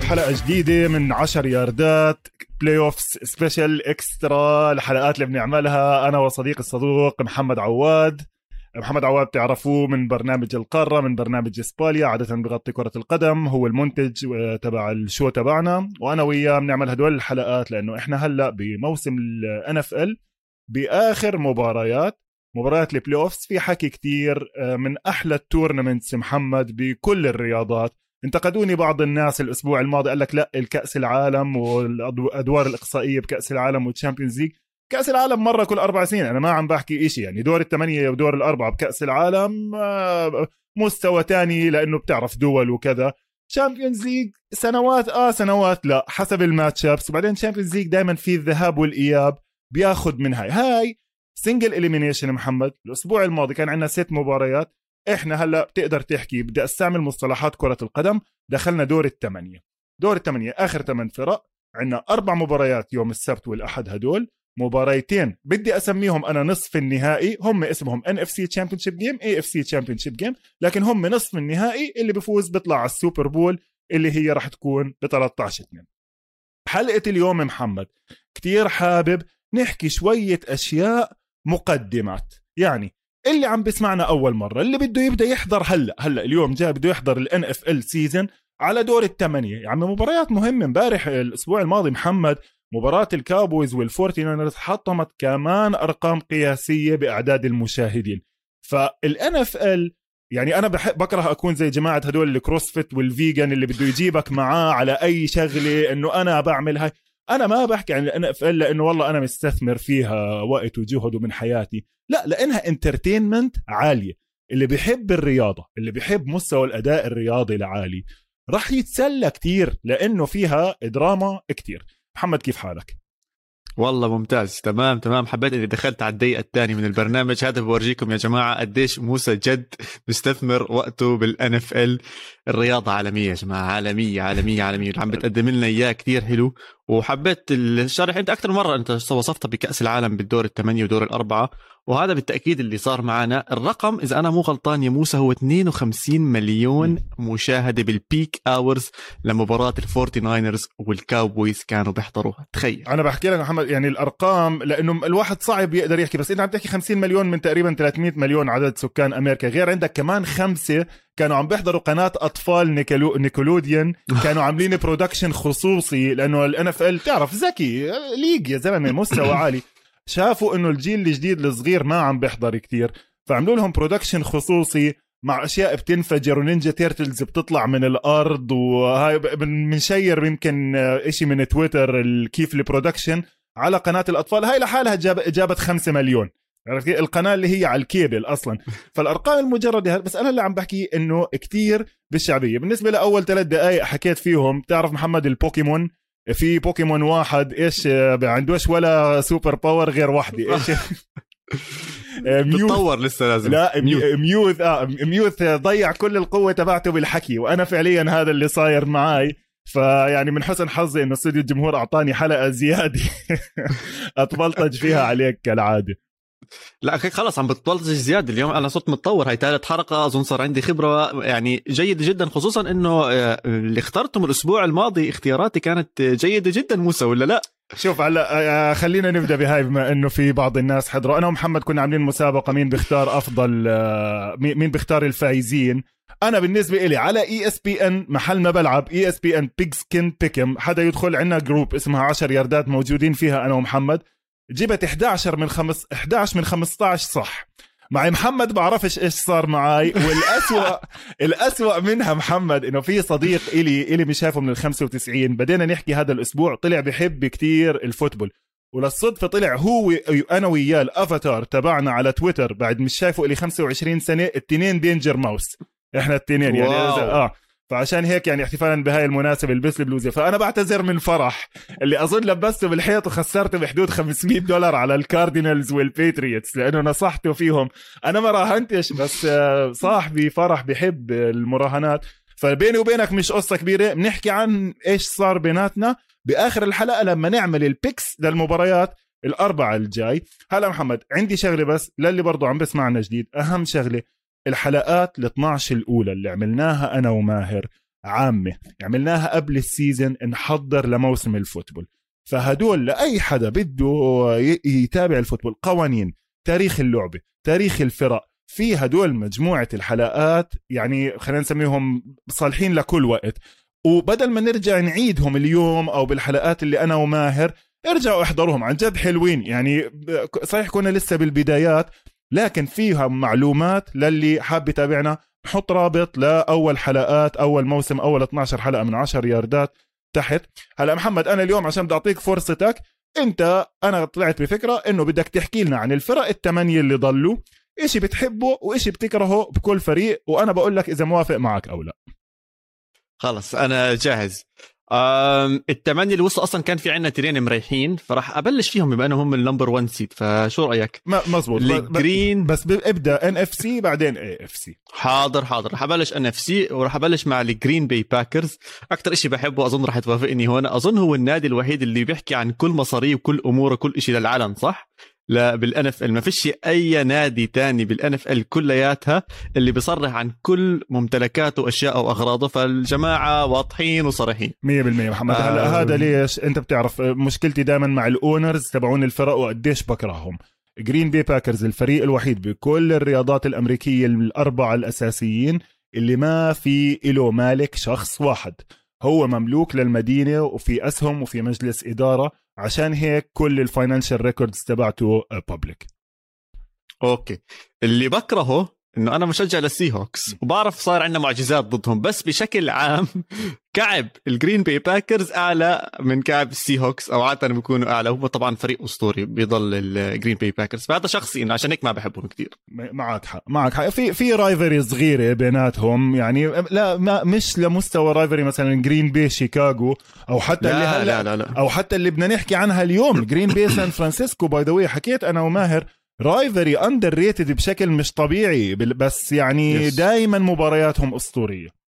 الجميع بحلقة جديدة من عشر ياردات playoffs special extra الحلقات اللي بنعملها أنا وصديقي الصدوق محمد عواد. محمد عواد بتعرفوه من برنامج القارة من برنامج إسباليا عادة بغطي كرة القدم هو المنتج تبع ال show تبعنا. وأنا وياه بنعمل هدول الحلقات لأنه إحنا هلأ بموسم ال NFL بآخر مباريات مباريات ال playoffs في حكي كتير من أحلى ال tournaments محمد بكل الرياضات. انتقدوني بعض الناس الأسبوع الماضي قال لك لا الكأس العالم والأدوار الإقصائية بكأس العالم وال Champions League. كأس العالم مرة كل أربع سنين أنا ما عم بحكي إشي يعني دور الثمانية ودور الأربعة بكأس العالم آه، مستوى تاني لأنه بتعرف دول وكذا. Champions League سنوات آه سنوات لا حسب ال matchups وبعدين Champions League دائما في الذهاب والإياب بياخذ من هاي. هاي single elimination محمد. الأسبوع الماضي كان عندنا ست مباريات. إحنا هلأ بتقدر تحكي بدي أستعمل مصطلحات كرة القدم. دخلنا دور الثمانيه دور الثمانيه آخر ثمان فرق عندنا أربع مباريات يوم السبت والأحد هدول. مباريتين بدي أسميهم أنا نصف النهائي. هم اسمهم إن إف سي تشامبيونشيب جيم إي إف سي تشامبيونشيب جيم لكن هم نصف النهائي اللي بفوز بيطلع على ال Super Bowl اللي هي راح تكون ب 13 2 حلقة اليوم محمد كتير حابب نحكي شوية أشياء مقدمات. يعني اللي عم بيسمعنا أول مرة اللي بده يبدأ يحضر هلأ هلأ اليوم جاي بده يحضر ال NFL season على دور الثمانيه يعني مباريات مهمة امبارح الأسبوع الماضي محمد مباراة ال Cowboys وال 49ers حطمت كمان أرقام قياسية بأعداد المشاهدين. فال NFL يعني أنا بحب بكره أكون زي جماعة هدول ال CrossFit وال vegan اللي بده يجيبك معاه على أي شغلة إنه أنا بعمل هاي. أنا ما بحكي عن ال NFL لأنه والله أنا مستثمر فيها وقت وجهد من حياتي. لا لأنها entertainment عالية. اللي بيحب الرياضة اللي بيحب مستوى الأداء الرياضي العالي راح يتسلى كتير لأنه فيها دراما كتير. محمد كيف حالك؟ والله ممتاز. تمام تمام. حبيت إني دخلت على الدقيقه الثانية من البرنامج. هذا بورجيكم يا جماعة قديش موسى جد مستثمر وقته بالان اف ال الرياضة عالمية يا جماعة عالمية عالمية عالمية. عم بتقدم لنا إياه كثير حلو وحبيت الشرح. انت أكثر مرة أنت وصفتها بكأس العالم بالدور الثمانية ودور الأربعة وهذا بالتأكيد اللي صار معنا. الرقم إذا أنا مو غلطان يا موسى هو 52 مليون مشاهدة بال peak hours لمباراة ال 49ers وال Cowboys كانوا بيحضروها. تخيل. أنا بحكي لك محمد يعني الأرقام لأنه الواحد صعب يقدر يحكي بس أنت عم تحكي 50 مليون من تقريبا 300 مليون عدد سكان أمريكا غير عندك كمان خمسة كانوا عم بيحضروا قناة أطفال Nickelo... Nickelodeon. كانوا عاملين production خصوصي لأنه ال NFL تعرف ذكي league يا زلمة مستوى عالي. شافوا إنه الجيل الجديد الصغير ما عم بيحضر كتير. فعملوا لهم production خصوصي مع أشياء بتنفجر و Ninja Turtles بتطلع من الأرض وهاي بنشير يمكن إشي من تويتر كيف ال production على قناة الأطفال هاي لحالها جاب جابت 5 مليون. عرفت القناة اللي هي على الكيبل أصلا. فالأرقام المجردة بس أنا اللي عم بحكي إنه كتير بالشعبية. بالنسبة لأول ثلاث دقائق حكيت فيهم تعرف محمد البوكيمون؟ في بوكيمون واحد إيش عندوش ولا سوبر باور غير وحده إيش؟ ميوث. لسه لازم. لا ميوث. آه ميوث ضيع كل القوة تبعته بالحكي وأنا فعليا هذا اللي صاير معي فيعني من حسن حظي إنه استوديو الجمهور أعطاني حلقة زيادة. اتبلطج فيها عليك كالعادة. لا خلص عم بتبلطج زيادة. اليوم أنا صرت متطور. هاي ثالث حلقة أظن صار عندي خبرة. يعني جيدة جدا خصوصا إنه آه، اللي اخترتهم الأسبوع الماضي اختياراتي كانت جيدة جدا. موسى ولا لا؟ شوف هلا آه، خلينا نبدأ بهاي بما إنه في بعض الناس حضروا. أنا ومحمد كنا عاملين مسابقة مين بيختار أفضل آه، مين بيختار الفايزين أنا بالنسبة لي على اي اس بي ان محل ما بلعب اي اس بي ان بيج سكين بيكم حدا يدخل عندنا جروب اسمها 10 ياردات موجودين فيها أنا ومحمد. جبت 11 من خمس 11 من 15 صح. مع محمد بعرفش إيش صار معي والاسوأ الأسوأ منها محمد إنه في صديق الي إلي مش شايفه من ال 95 بدينا نحكي هذا الأسبوع طلع بحب كتير الفوتبول. وللصدفة طلع هو أنا وياه الأفاتار تبعنا على تويتر بعد مش شايفه لي 25 سنة التنين Danger Mouse إحنا التنين يعني آه. فعشان هيك يعني احتفالا بهاي المناسبة لبس البلوزه فأنا بعتذر من فرح اللي أظن لبسته بالحيط وخسرته بحدود 500 دولار على ال Cardinals وال Patriots لأنه نصحته فيهم. أنا ما راهنتش بس آه، صاحبي فرح بحب المراهنات. فبيني وبينك مش قصة كبيرة. بنحكي عن إيش صار بيناتنا بآخر الحلقة لما نعمل ال picks للمباريات الأربعة الجاي. هلا محمد عندي شغلة بس للي برضو عم بسمعنا جديد. أهم شغلة الحلقات ال 12 الأولى اللي عملناها أنا وماهر عامة عملناها قبل ال season نحضر لموسم ال football. فهدول لأي حدا بده يتابع ال football قوانين تاريخ اللعبة تاريخ الفرق في هدول مجموعة الحلقات يعني خلينا نسميهم صالحين لكل وقت. وبدل ما نرجع نعيدهم اليوم أو بالحلقات اللي أنا وماهر ارجعوا احضروهم عن جد حلوين. يعني صحيح كنا لسه بالبدايات لكن فيها معلومات للي حاب يتابعنا. نحط رابط لاول حلقات أول موسم أول 12 حلقة من 10 ياردات تحت. هلا محمد أنا اليوم عشان بدي أعطيك فرصتك أنت أنا طلعت بفكرة إنه بدك تحكي لنا عن الفرق الثمانيه اللي ضلوا إشي بتحبه وإشي بتكرهه بكل فريق وأنا بقول لك إذا موافق معك أو لا. خلص أنا جاهز. الثمانيه اللي وصلوا أصلا كان في عندنا تيمين مريحين فراح أبلش فيهم بما انهم ال number 1 seed فشو رأيك؟ مزبوط ال Green بس ابدأ NFC بعدين AFC حاضر حاضر. رح أبلش NFC وراح أبلش مع ال Green Bay Packers أكثر شيء بحبه أظن رح توافقني هون أظن هو النادي الوحيد اللي بيحكي عن كل مصاريه وكل اموره كل شيء للعلن صح؟ لا بال NFL ما فيش أي نادي تاني بال NFL كلياتها اللي بيصرح عن كل ممتلكاته واشياء واغراضه فالجماعة واضحين وصريحين. 100% محمد. آه. هلا هذا ليش؟ أنت بتعرف مشكلتي دائما مع ال owners تبعون الفرق وقديش بكرههم. Green Bay Packers الفريق الوحيد بكل الرياضات الأمريكية الأربعة الأساسيين اللي ما في له مالك شخص واحد. هو مملوك للمدينة وفي أسهم وفي مجلس إدارة عشان هيك كل ال financial records تبعته public okay. اللي بكرهه إنه أنا مشجع لل Seahawks وبعرف صار عندنا معجزات ضدهم. بس بشكل عام كعب. ال Green Bay Packers أعلى من كعب ال Seahawks أو عادة بيكونوا أعلى. هو طبعا فريق أسطوري بيضل ال Green Bay Packers فهذا شخصي إنه عشان هيك ما بحبهم كثير معك حق معك حق. في في rivalry صغيره بيناتهم يعني لا ما مش لمستوى rivalry مثلا Green Bay Chicago أو حتى لا اللي هلأ لا لا لا. أو حتى اللي بدنا نحكي عنها اليوم. Green Bay San Francisco by the حكيت أنا وماهر rivalry underrated بشكل مش طبيعي بس يعني دائما مبارياتهم أسطورية.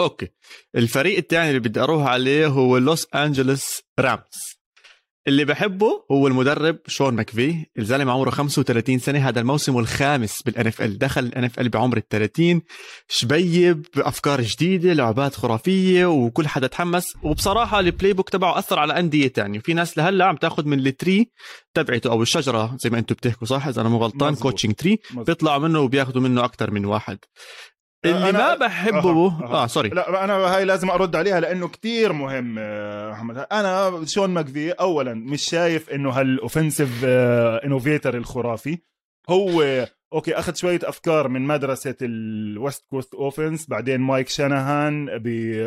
أوكي. الفريق الثاني اللي بدي أروح عليه هو Los Angeles Rams اللي بحبه هو المدرب شون ماكفي الزلمة عمره 35 سنة. هذا الموسم الخامس بال NFL دخل ال NFL بعمر ال 30 شبيب بأفكار جديدة لعبات خرافية وكل حدا تحمس. وبصراحة ال playbook تبعه أثر على أندية تانية. في ناس لهلأ عم تاخذ من ال tree تبعته أو الشجرة زي ما أنتم بتحكوا صح؟ إذا أنا مو غلطان coaching tree بيطلعوا منه وبياخذوا منه أكثر من واحد. اللي أنا ما بحبه أه. أه. آه sorry لا أنا هاي لازم أرد عليها لأنه كتير مهم آه، محمد. أنا شون ماكفي اولا مش شايف إنه هال offensive innovator الخرافي. هو أوكي أخذ شوية أفكار من مدرسة ال West Coast offense بعدين مايك شانهان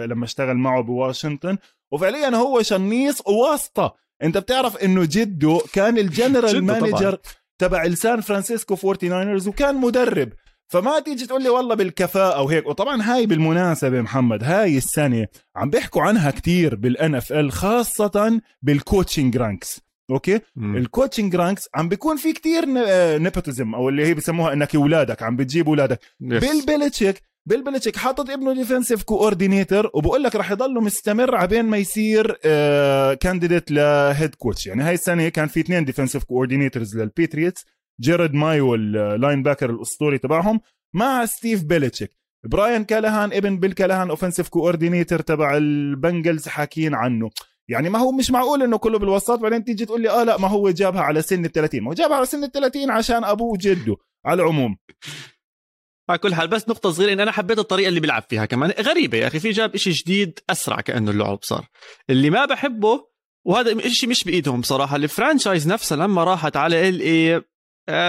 لما اشتغل معه بواشنطن. وفعليا هو شنيص وواسطه أنت بتعرف إنه جده كان ال general manager تبع ال San Francisco 49ers وكان مدرب. فما تيجي تقول لي والله بالكفاءة وهيك. وطبعا هاي بالمناسبة محمد هاي السنة عم بيحكوا عنها كتير بال NFL خاصة بال coaching ranks أوكي؟ ال coaching ranks عم بيكون في كتير nepotism أو اللي هي بسموها إنك أولادك عم بتجيب أولادك. بيل بيلتشيك حاطط ابنه defensive coordinator وبقول لك رح يضله مستمر عبين ما يصير candidate ل head coach يعني هاي السنة كان في اثنين defensive coordinators لل Patriots جيرد مايو ال linebacker الأسطوري تبعهم مع ستيف بيلتشيك براين كالهان إبن بيل كالهان offensive coordinator تبع ال Bengals حاكيين عنه. يعني ما هو مش معقول إنه كله بالوسط بعدين تيجي تقول لي آه لا ما هو جابها على سن ال 30 ما هو جابها على سن ال 30 عشان أبوه وجده على العموم. على كل حال بس نقطة صغيرة إن أنا حبيت الطريقة اللي بيلعب فيها كمان. غريبة يا أخي في جاب إشي جديد أسرع كأنه اللعب صار. اللي ما بحبه وهذا إشي مش بإيدهم صراحة. الفرانشايز نفسها لما راحت على إل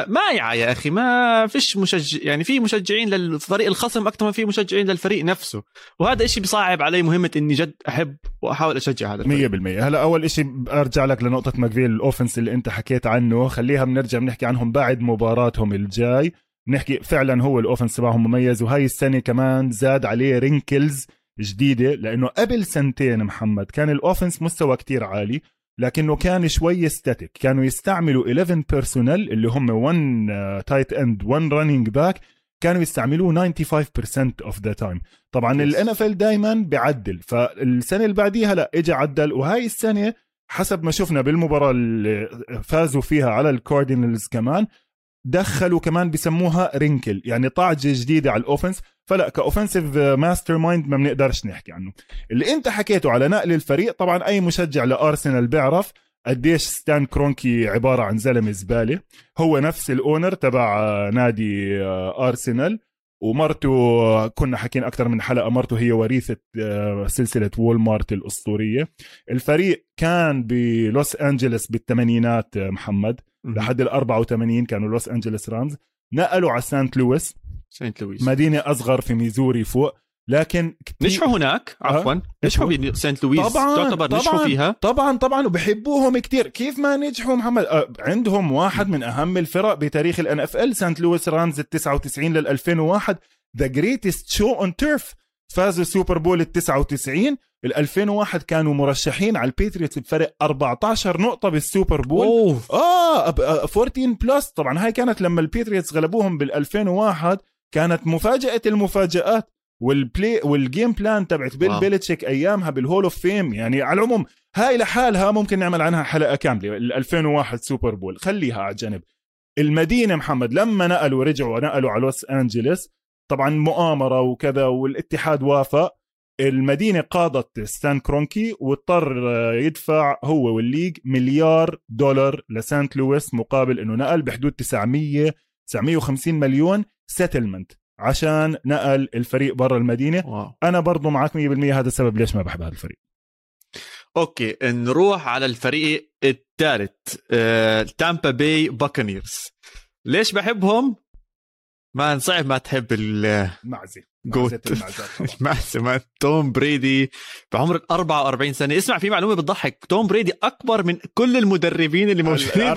مايعة يا أخي ما فيش مشجع يعني في مشجعين للفريق الخصم أكثر ما في مشجعين للفريق نفسه. وهذا إشي بصعب علي مهمة إني جد أحب وأحاول أشجع هذا 100% هلا أول إشي أرجع لك لنقطة ماكفي لل offense اللي أنت حكيت عنه. خليها بنرجع بنحكي عنهم بعد مباراتهم الجاي. نحكي فعلا هو ال offense تبعهم مميز وهي السنة كمان زاد عليه wrinkles جديدة لأنه قبل سنتين محمد كان ال offense مستوى كتير عالي. لكنه كان شوي static كانوا يستعملوا 11 personnel اللي هم 1 tight end 1 running back كانوا يستعملوه 95% of the time طبعا ال NFL دائما بيعدل. فالسنة اللي بعديها لا اجى عدل. وهاي السنة حسب ما شفنا بالمباراة اللي فازوا فيها على ال Cardinals كمان دخلوا كمان بسموها wrinkle يعني طاعجه جديدة على ال offense فلا ك offensive mastermind ما بنقدرش نحكي عنه. اللي انت حكيته على نقل الفريق طبعا أي مشجع لأرسنال بيعرف قديش ستان كرونكي عبارة عن زلمة زبالة. هو نفس ال owner تبع آه، نادي آه، أرسنال ومرته كنا حكين أكثر من حلقة مرته هي وريثة آه، سلسلة Walmart الأسطورية. الفريق كان بلوس انجلوس بالثمانينات محمد. لحد ال 84 كانوا Los Angeles Rams نقلوا على سانت لويس. سانت لويس. مدينة أصغر في ميزوري فوق لكن كتير... نجحوا هناك عفوا. أه؟ نجحوا. بسانت لويس طبعا تعتبر طبعا نجحوا فيها. طبعا طبعا وبحبوهم كتير. كيف ما نجحوا محمد؟ أه عندهم واحد من أهم الفرق بتاريخ ال NFL St. Louis Rams ال 99 لل 2001 The Greatest Show on Turf فازوا Super Bowl ال 99 ال 2001 كانوا مرشحين على ال Patriots بفرق 14 نقطة بال Super Bowl. أوه. آه 14 plus طبعا هاي كانت لما ال Patriots غلبوهم بال 2001 كانت مفاجأة المفاجآت وال play وال game plan تبعت بيل بيلتشيك أيامها بال Hall of Fame يعني على العموم هاي لحالها ممكن نعمل عنها حلقة كاملة ال 2001 Super Bowl خليها على جنب المدينة محمد لما نقلوا رجعوا نقلوا على لوس انجلوس طبعا مؤامرة وكذا والاتحاد وافق. المدينة قاضت ستان كرونكي واضطر يدفع هو وال league مليار دولار لسانت لويس مقابل إنه نقل بحدود 900 950 مليون. settlement عشان نقل الفريق برا المدينة. wow. أنا برضو معك 100% هذا السبب ليش ما بحب هذا الفريق. أوكي نروح على الفريق الثالث Tampa Bay Buccaneers ليش بحبهم؟ ما صعب ما تحب المعزه GOAT معزه توم بريدي بعمر 44 سنة. اسمع في معلومة بتضحك. توم بريدي أكبر من كل المدربين اللي موجودين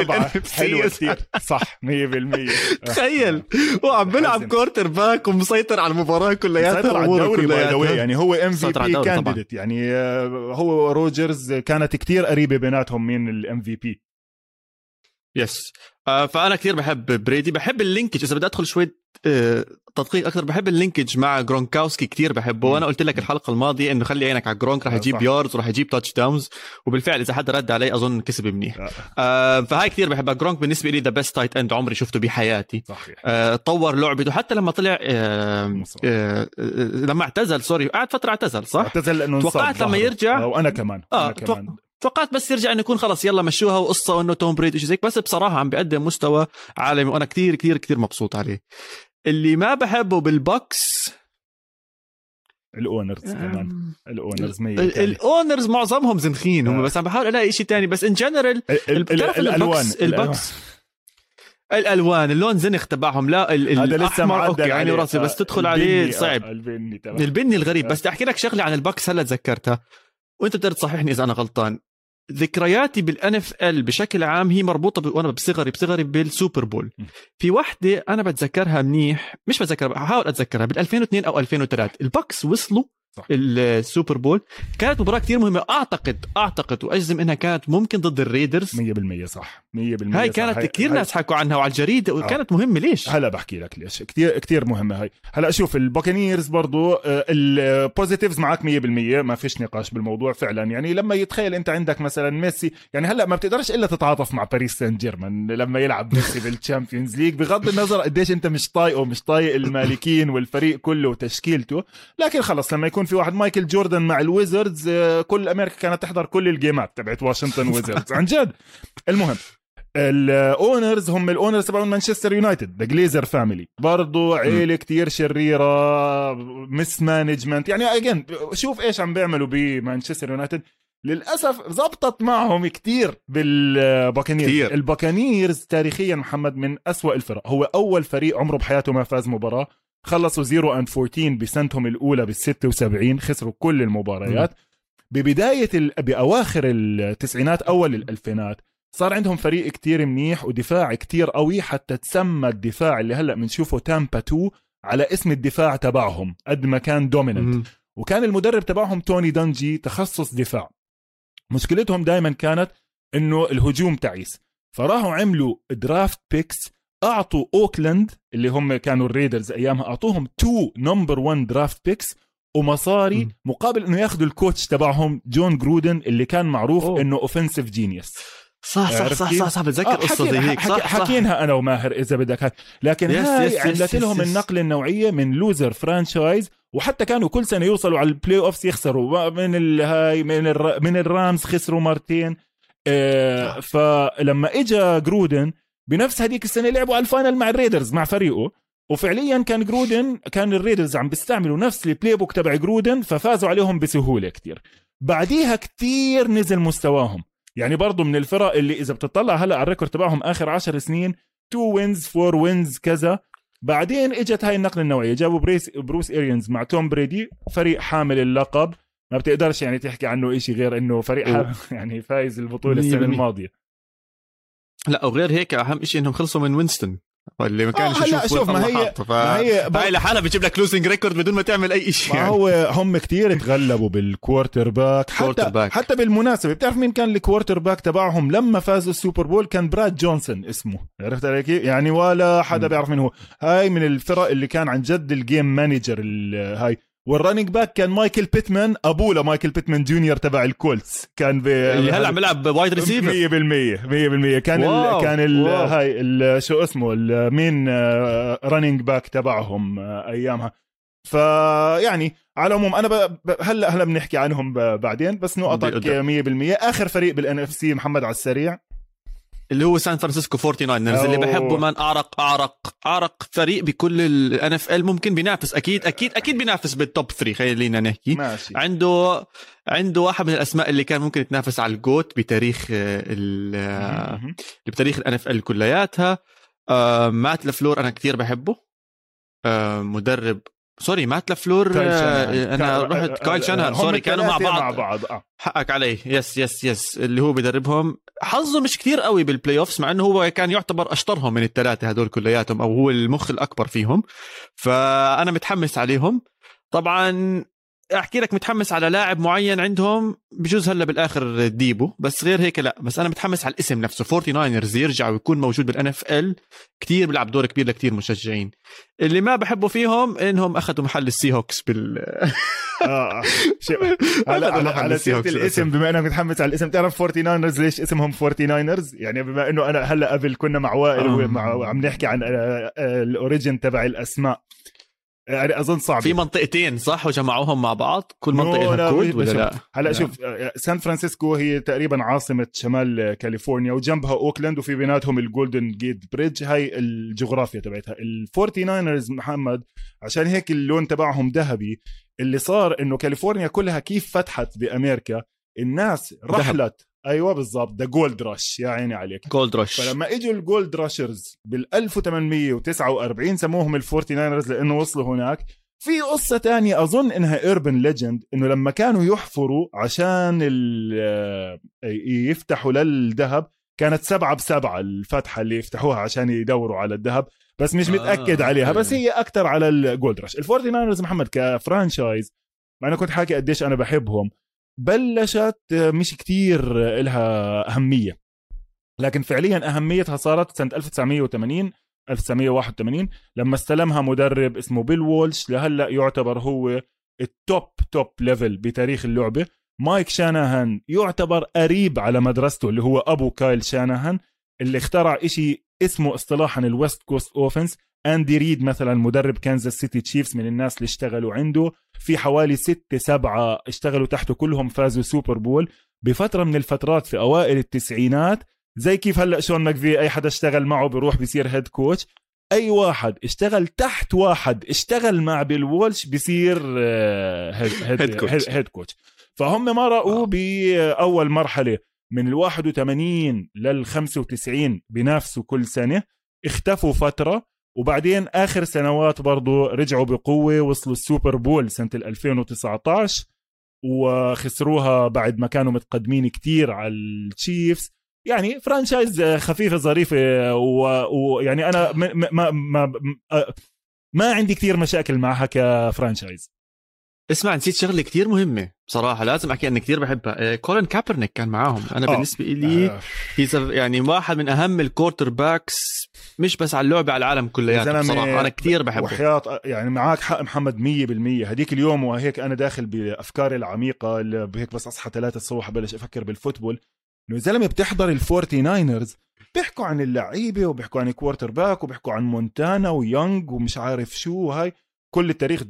حلوة كثير صح 100% تخيل. هو عم بيلعب quarterback ومسيطر على المباراة كلياتها مسيطر على الدوري يعني هو MVP candidate يعني آه، هو روجرز كانت كتير قريبة بيناتهم من ال MVP yes آه فأنا كثير بحب بريدي. بحب ال linkage. إذا بدي أدخل شوي آه تدقيق أكثر بحب ال linkage مع جرونكاوسكي كثير بحبه. وأنا قلت لك الحلقة الماضية إنه خلي عينك على جرونك رح يجيب yards ورح يجيب touchdowns وبالفعل إذا حدا رد علي أظن كسب منيح. آه. آه فهاي كثير بحبها. جرونك بالنسبة لي the best tight end عمري شفته بحياتي. صحيح. آه طور لعبته. حتى لما طلع آه آه لما اعتزل sorry قعد فترة اعتزل صح؟ اعتزل لأنه توقعت لما يرجع؟ وأنا كمان آه أنا كمان. توقعت بس يرجع إنه يكون خلص يلا مشوها وقصة وإنه توم بريدي زيك. بس بصراحة عم بيقدم مستوى عالمي وأنا كثير كثير كثير مبسوط عليه. اللي ما بحبه بال Bucs ال owners كمان. ال owners ال owners معظمهم زنخين هم آه. بس عم بحاول ألاقي شيء تاني. بس in general الألوان ال Bucs الألوان. اللون زنخ تبعهم. لا الأحمر أوكي عيني وراسي بس تدخل عليه صعب. البني تبع البني الغريب. بس بدي احكي لك شغلة عن ال Bucs هلا تذكرتها. وأنت بتقدر تصححني إذا أنا غلطان. ذكرياتي بال NFL بشكل عام هي مربوطة ب... وأنا بصغري بصغري بال Super Bowl. في وحدة أنا بتذكرها منيح مش بتذكرها بحاول أتذكرها؟ بال 2002 أو 2003 ال Bucs وصلوا صح. ال Super Bowl. كانت مباراة كثير مهمة. أعتقد أعتقد وأجزم إنها كانت ممكن ضد الريدرز. 100% صح. 100% هاي كانت كثير ناس حكوا عنها وعلى الجريدة وكانت آه. مهمة. ليش؟ هلا بحكي لك ليش. كثير كثير مهمة هاي. هلا شوف البوكانيرز برضو آه، ال positives معك 100% ما فيش نقاش بالموضوع فعلا. يعني لما يتخيل أنت عندك مثلا ميسي يعني هلا ما بتقدرش إلا تتعاطف مع باريس سان جيرمان لما يلعب ميسي بال Champions League بغض النظر قديش أنت مش طايقه مش طايق المالكين والفريق كله وتشكيلته. لكن خلص لما يكون في واحد مايكل جوردن مع الويزردز آه، كل أمريكا كانت تحضر كل ال game ات تبعت واشنطن ويزردز. عن جد. المهم ال owners هم ال owners تبعون مانشستر يونايتد the Glazer family برضو عيلة كتير شريرة mismanagement يعني again شوف إيش عم بيعملوا بمانشستر يونايتد. للأسف زبطت معهم كتير بالباكانيرز. الباكانيرز تاريخيا محمد من أسوأ الفرق. هو أول فريق عمره بحياته ما فاز مباراة. خلصوا 0 and 14 بسنتهم الأولى بال 76 خسروا كل المباريات. ببداية ال... بأواخر التسعينات أول الألفينات صار عندهم فريق كتير منيح ودفاع كتير قوي حتى تسمى الدفاع اللي هلأ بنشوفه تامبا 2 على اسم الدفاع تبعهم قد ما كان dominant وكان المدرب تبعهم توني دنجي تخصص دفاع. مشكلتهم دائما كانت إنه الهجوم تعيس. فراحوا عملوا draft picks أعطوا أوكلاند اللي هم كانوا الريدرز أيامها أعطوهم two number 1 draft picks ومصاري م. مقابل إنه ياخذوا ال coach تبعهم جون جرودن اللي كان معروف أوه. إنه offensive genius صح صح صح صح, صح بتذكر آه قصه زي هيك صح, حكينها أنا وماهر إذا بدك هاي. لكن yes هاي yes عملت لهم. النقله النوعية من loser franchise وحتى كانوا كل سنة يوصلوا على ال playoffs يخسروا من الهاي من الر... من الرامز خسروا مرتين. آه فلما اجى جرودن بنفس هذيك السنة لعبوا على ال final مع الريدرز مع فريقه. وفعليا كان جرودن كان الريدرز عم بيستعملوا نفس ال playbook تبع جرودن ففازوا عليهم بسهولة كتير. بعديها كتير نزل مستواهم. يعني برضو من الفرق اللي إذا بتطلع هلأ على ال record تبعهم آخر عشر سنين two wins four wins كذا. بعدين إجت هاي النقلة النوعية جابوا بريس بروس اريانز مع توم بريدي فريق حامل اللقب. ما بتقدرش يعني تحكي عنه إشي غير إنه فريق يعني فايز البطولة السنة 100%. الماضية. لا وغير هيك أهم شيء إنهم خلصوا من وينستون واللي ما كانش آه، هلا يشوف شوف، ما هي-. ف... ما هي هاي لحالها بتجيب لك losing record بدون ما تعمل أي شيء ما هو هم كتير تغلبوا بال quarterback quarter حتى back. حتى بالمناسبة بتعرف مين كان ال quarterback تبعهم لما فازوا ال Super Bowl؟ كان براد جونسون اسمه. عرفت علي كيف؟ يعني ولا حدا. بيعرف مين هو. هاي من الفرق اللي كان عن جد ال game manager ال- هاي. وال running back كان مايكل بيتمان أبوه لمايكل بيتمان جونيور تبع الكولتس. كان ب اللي هلا عم بيلعب wide receiver 100% 100% كان wow، ال كان ال wow. هاي ال شو اسمه ال main running back تبعهم آه، أيامها. فيعني على العموم أنا ب... ب... هلا هلا بنحكي عنهم ب... بعدين بس نقطك بدي 100% آخر فريق بال NFC محمد على السريع. اللي هو سان فرانسيسكو 49 ers اللي. بحبه man أعرق أعرق أعرق فريق بكل ال NFL ممكن بينافس. أكيد أكيد أكيد بينافس بال top 3 خلينا نحكي. ماشي. عنده عنده واحد من الأسماء اللي كان ممكن يتنافس على ال GOAT بتاريخ آه، ال آه،. بتاريخ ال NFL كلياتها. آه، مات لفلور أنا كثير بحبه. آه، مدرب سوري مات لفلور آه،. أنا كا- رحت كايل شانهان. هم سوري كانوا مع بعض مع بعض. آه. حقك علي. yes yes yes. اللي هو بدربهم حظه مش كتير قوي بال playoffs مع إنه هو كان يعتبر أشطرهم من الثلاثه هدول كلياتهم أو هو المخ الأكبر فيهم. فأنا متحمس عليهم. طبعا أحكي لك متحمس على لاعب معين عندهم بجوز هلا بالآخر ديبو بس غير هيك لا بس أنا متحمس على الاسم نفسه 49 يرجع ويكون موجود بال NFL كثير بيلعب دور كبير لكثير مشجعين اللي ما بحبه فيهم إنهم أخذوا محل السي هوكس بال آه آه. على على, على الاسم. بما إنك متحمس على الاسم تعرف 49ers ليش اسمهم 49ers يعني بما إنه أنا هلأ قبل كنا مع وائل آه. ومع عم نحكي عن آه، ال origin تبع الأسماء يعني أظن صعب في منطقتين صح؟ وجمعوهم مع بعض؟ كل منطقة لا، لها كود ولا لا؟ هلا لا. شوف سان فرانسيسكو هي تقريبا عاصمة شمال كاليفورنيا وجنبها أوكلاند وفي بيناتهم ال Golden Gate Bridge هاي الجغرافيا تبعتها. ال Forty Niners محمد عشان هيك اللون تبعهم ذهبي اللي صار إنه كاليفورنيا كلها كيف فتحت بأمريكا الناس رحلت أيوه بالضبط the gold rush يا عيني عليك. gold rush فلما إجوا ال gold rushers بال 1849 سموهم ال Forty Niners لأنه وصلوا هناك في قصة تانية أظن إنها urban legend إنه لما كانوا يحفروا عشان ال- يفتحوا للذهب كانت سبعة بسبعة الفتحة اللي يفتحوها عشان يدوروا على الذهب بس مش آه، متأكد عليها okay. بس هي أكتر على ال gold rush ال Forty Niners محمد ك franchise ما أنا كنت حاكي قديش أنا بحبهم. بلشت مش كتير لها أهمية. لكن فعليا أهميتها صارت سنة 1980 1981 لما استلمها مدرب اسمه بيل وولش لهلأ يعتبر هو ال top top level بتاريخ اللعبة. مايك شاناهان يعتبر قريب على مدرسته اللي هو أبو كايل شاناهان اللي اخترع إشي اسمه اصطلاحا ال West Coast offense اندي ريد مثلا مدرب كانزاس سيتي تشيفز من الناس اللي اشتغلوا عنده. في حوالي ستة سبعة اشتغلوا تحته كلهم فازوا Super Bowl بفترة من الفترات في أوائل التسعينات زي كيف هلأ شون ماكفي أي حدا اشتغل معه بيروح بيصير head coach أي واحد اشتغل تحت واحد اشتغل مع بيل وولش بيصير آه، head, head, coach. head, coach فهم مرقوا بأول مرحلة. من ال 81 لل 95 بينافسوا كل سنة. اختفوا فترة. وبعدين آخر سنوات برضو رجعوا بقوة وصلوا ال Super Bowl سنة ال 2019 وخسروها بعد ما كانوا متقدمين كتير على التشيفز. يعني franchise خفيفة ظريفة ويعني أنا ما ما ما, ما, عندي كتير مشاكل معها ك franchise. اسمع نسيت شغلة كتير مهمة بصراحة لازم أحكي أني كتير بحبها. آه، كولين كابرنيك كان معاهم. أنا آه. بالنسبة لي آه. يعني واحد من أهم ال quarterbacks مش بس على اللعبة على العالم كلياته بصراحة. أنا كتير بحبه. وحياة يعني معك حق محمد مية بالمية. هديك اليوم وهيك أنا داخل بأفكاري العميقة اللي هيك بس أصحى ثلاثة الصبح بلش أفكر بال football. إنه زلمة بتحضر الفورتي ناينرز بيحكوا عن اللعيبة وبيحكوا عن quarterback وبيحكوا عن مونتانا ويونغ ومش عارف شو هاي كل التاريخ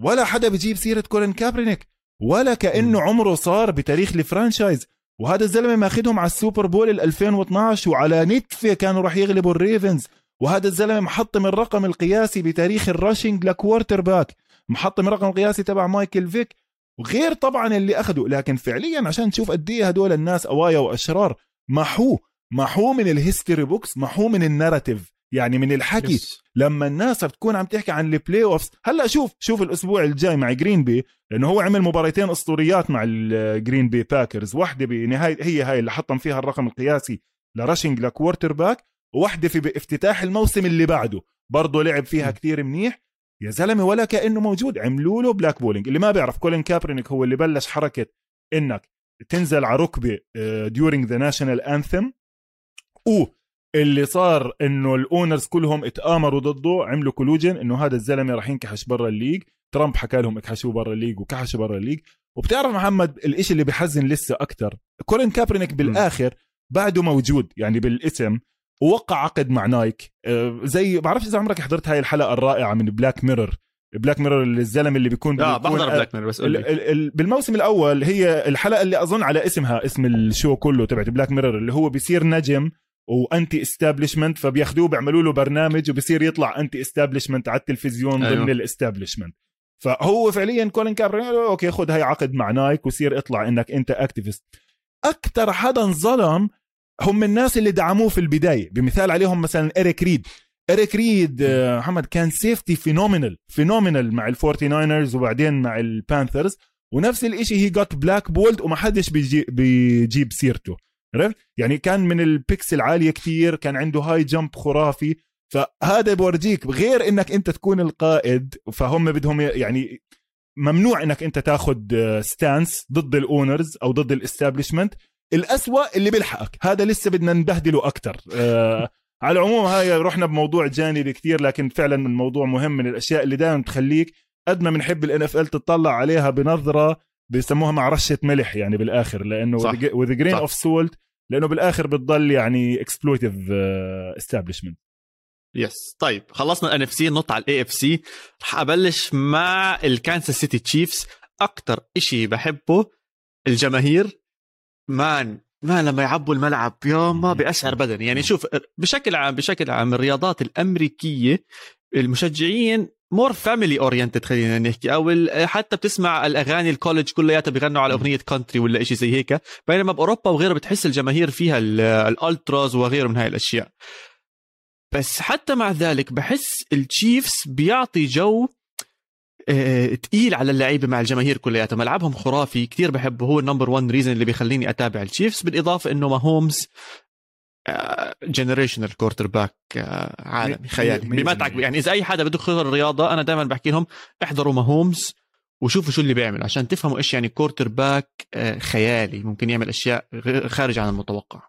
ولا حدا بيجيب سيرة كولين كابرينيك ولا كأنه عمره صار بتاريخ ال franchise. وهذا الزلمة ماخذهم على ال Super Bowl ال 2012 وعلى نتفه كانوا راح يغلبوا الريفنز. وهذا الزلمة محطم الرقم القياسي بتاريخ ال rushing ل quarterback. محطم الرقم القياسي تبع مايكل فيك. وغير طبعا اللي أخذوا لكن فعليا عشان تشوف قد إيه هدول الناس أوغاد وأشرار محوه محوه من ال history books محوه من ال narrative يعني من الحكي yes. لما الناس بتكون عم تحكي عن ال playoffs هلأ شوف شوف الأسبوع الجاي مع جرين بي لأنه هو عمل مباراتين أسطوريات مع الجرين بي باكرز واحدة بنهاية هي هاي اللي حطم فيها الرقم القياسي ل rushing ل quarterback وواحده في بافتتاح الموسم اللي بعده. برضه لعب فيها كثير منيح. يا زلمة ولا كأنه موجود. عملوا له blackballing اللي ما بيعرف كولين كابرينيك هو اللي بلش حركة إنك تنزل على ركبة during the national anthem اللي صار إنه ال owners كلهم اتآمروا ضده عملوا collusion إنه هذا الزلمة راح ينكحش برا ال league. ترامب حكى لهم اكحشوه برا ال league وكحشوا برا ال league. وبتعرف محمد الإشي اللي بحزن لسه أكثر كولين كابرينيك بالآخر بعده موجود يعني بالاسم ووقع عقد مع نايك. آه، زي بعرفش إذا عمرك حضرت هاي الحلقة الرائعة من بلاك ميرور بلاك ميرور الزلمة اللي بيكون آه بحضر بلاك ميرور بس قول بالموسم الأول هي الحلقة اللي أظن على اسمها اسم ال show كله تبعت بلاك ميرور اللي هو بيصير نجم و anti-establishment فبياخذوه بيعملوا له برنامج وبصير يطلع anti-establishment على التلفزيون أيوه. ضمن ال establishment فهو فعليا كولين كابرنيك okay خذ هاي عقد مع نايك وصير اطلع إنك أنت activist أكثر حدا انظلم هم الناس اللي دعموه في البداية. بمثال عليهم مثلا إريك ريد. إريك ريد آه، محمد كان safety phenomenal phenomenal مع الفورتي ناينرز وبعدين مع البانثرز ونفس الشيء هي got blackballed وما حدش بيجي بيجيب سيرته. عرفت؟ يعني كان من ال picks العاليه كتير كان عنده هاي jump خرافي. فهذا بورجيك غير إنك أنت تكون القائد فهم بدهم يعني ممنوع إنك أنت تاخذ stance ضد ال owners أو ضد ال establishment الأسوأ اللي بيلحقك هذا لسه بدنا نبهدله أكثر آه على العموم هاي رحنا بموضوع جانبي كثير لكن فعلا الموضوع مهم من الأشياء اللي دائما تخليك قد ما بنحب ال NFL تطلع عليها بنظرة بيسموها مع رشة ملح يعني بالآخر لأنه with grain of salt لأنه بالآخر بتضل يعني exploitative establishment yes طيب خلصنا ال NFC نط على ال AFC رح أبلش مع الكانساس سيتي تشيفز أكثر شيء بحبه الجماهير. man ما لما يعبوا الملعب يا ما بأشعر بدني. يعني شوف بشكل عام بشكل عام الرياضات الأمريكية المشجعين more family oriented خلينا نحكي أو حتى بتسمع الأغاني ال college كلياتها بيغنوا على أغنية country ولا شيء زي هيك. بينما بأوروبا وغيرها بتحس الجماهير فيها ال ultras وغيره من هاي الأشياء. بس حتى مع ذلك بحس التشيفز بيعطي جو آه، تقيل على اللعيبة مع الجماهير كلياتها. ملعبهم خرافي. كثير بحبه. هو ال number 1 reason اللي بيخليني أتابع التشيفز بالإضافة إنه ما هومز generational quarterback عالمي خيالي. ما تعك يعني إذا أي حدا بده يدخل الرياضه أنا دائما بحكي لهم احضروا ما هومز وشوفوا شو اللي بيعمل عشان تفهموا إيش يعني quarterback آه، خيالي. ممكن يعمل أشياء خارج عن المتوقع.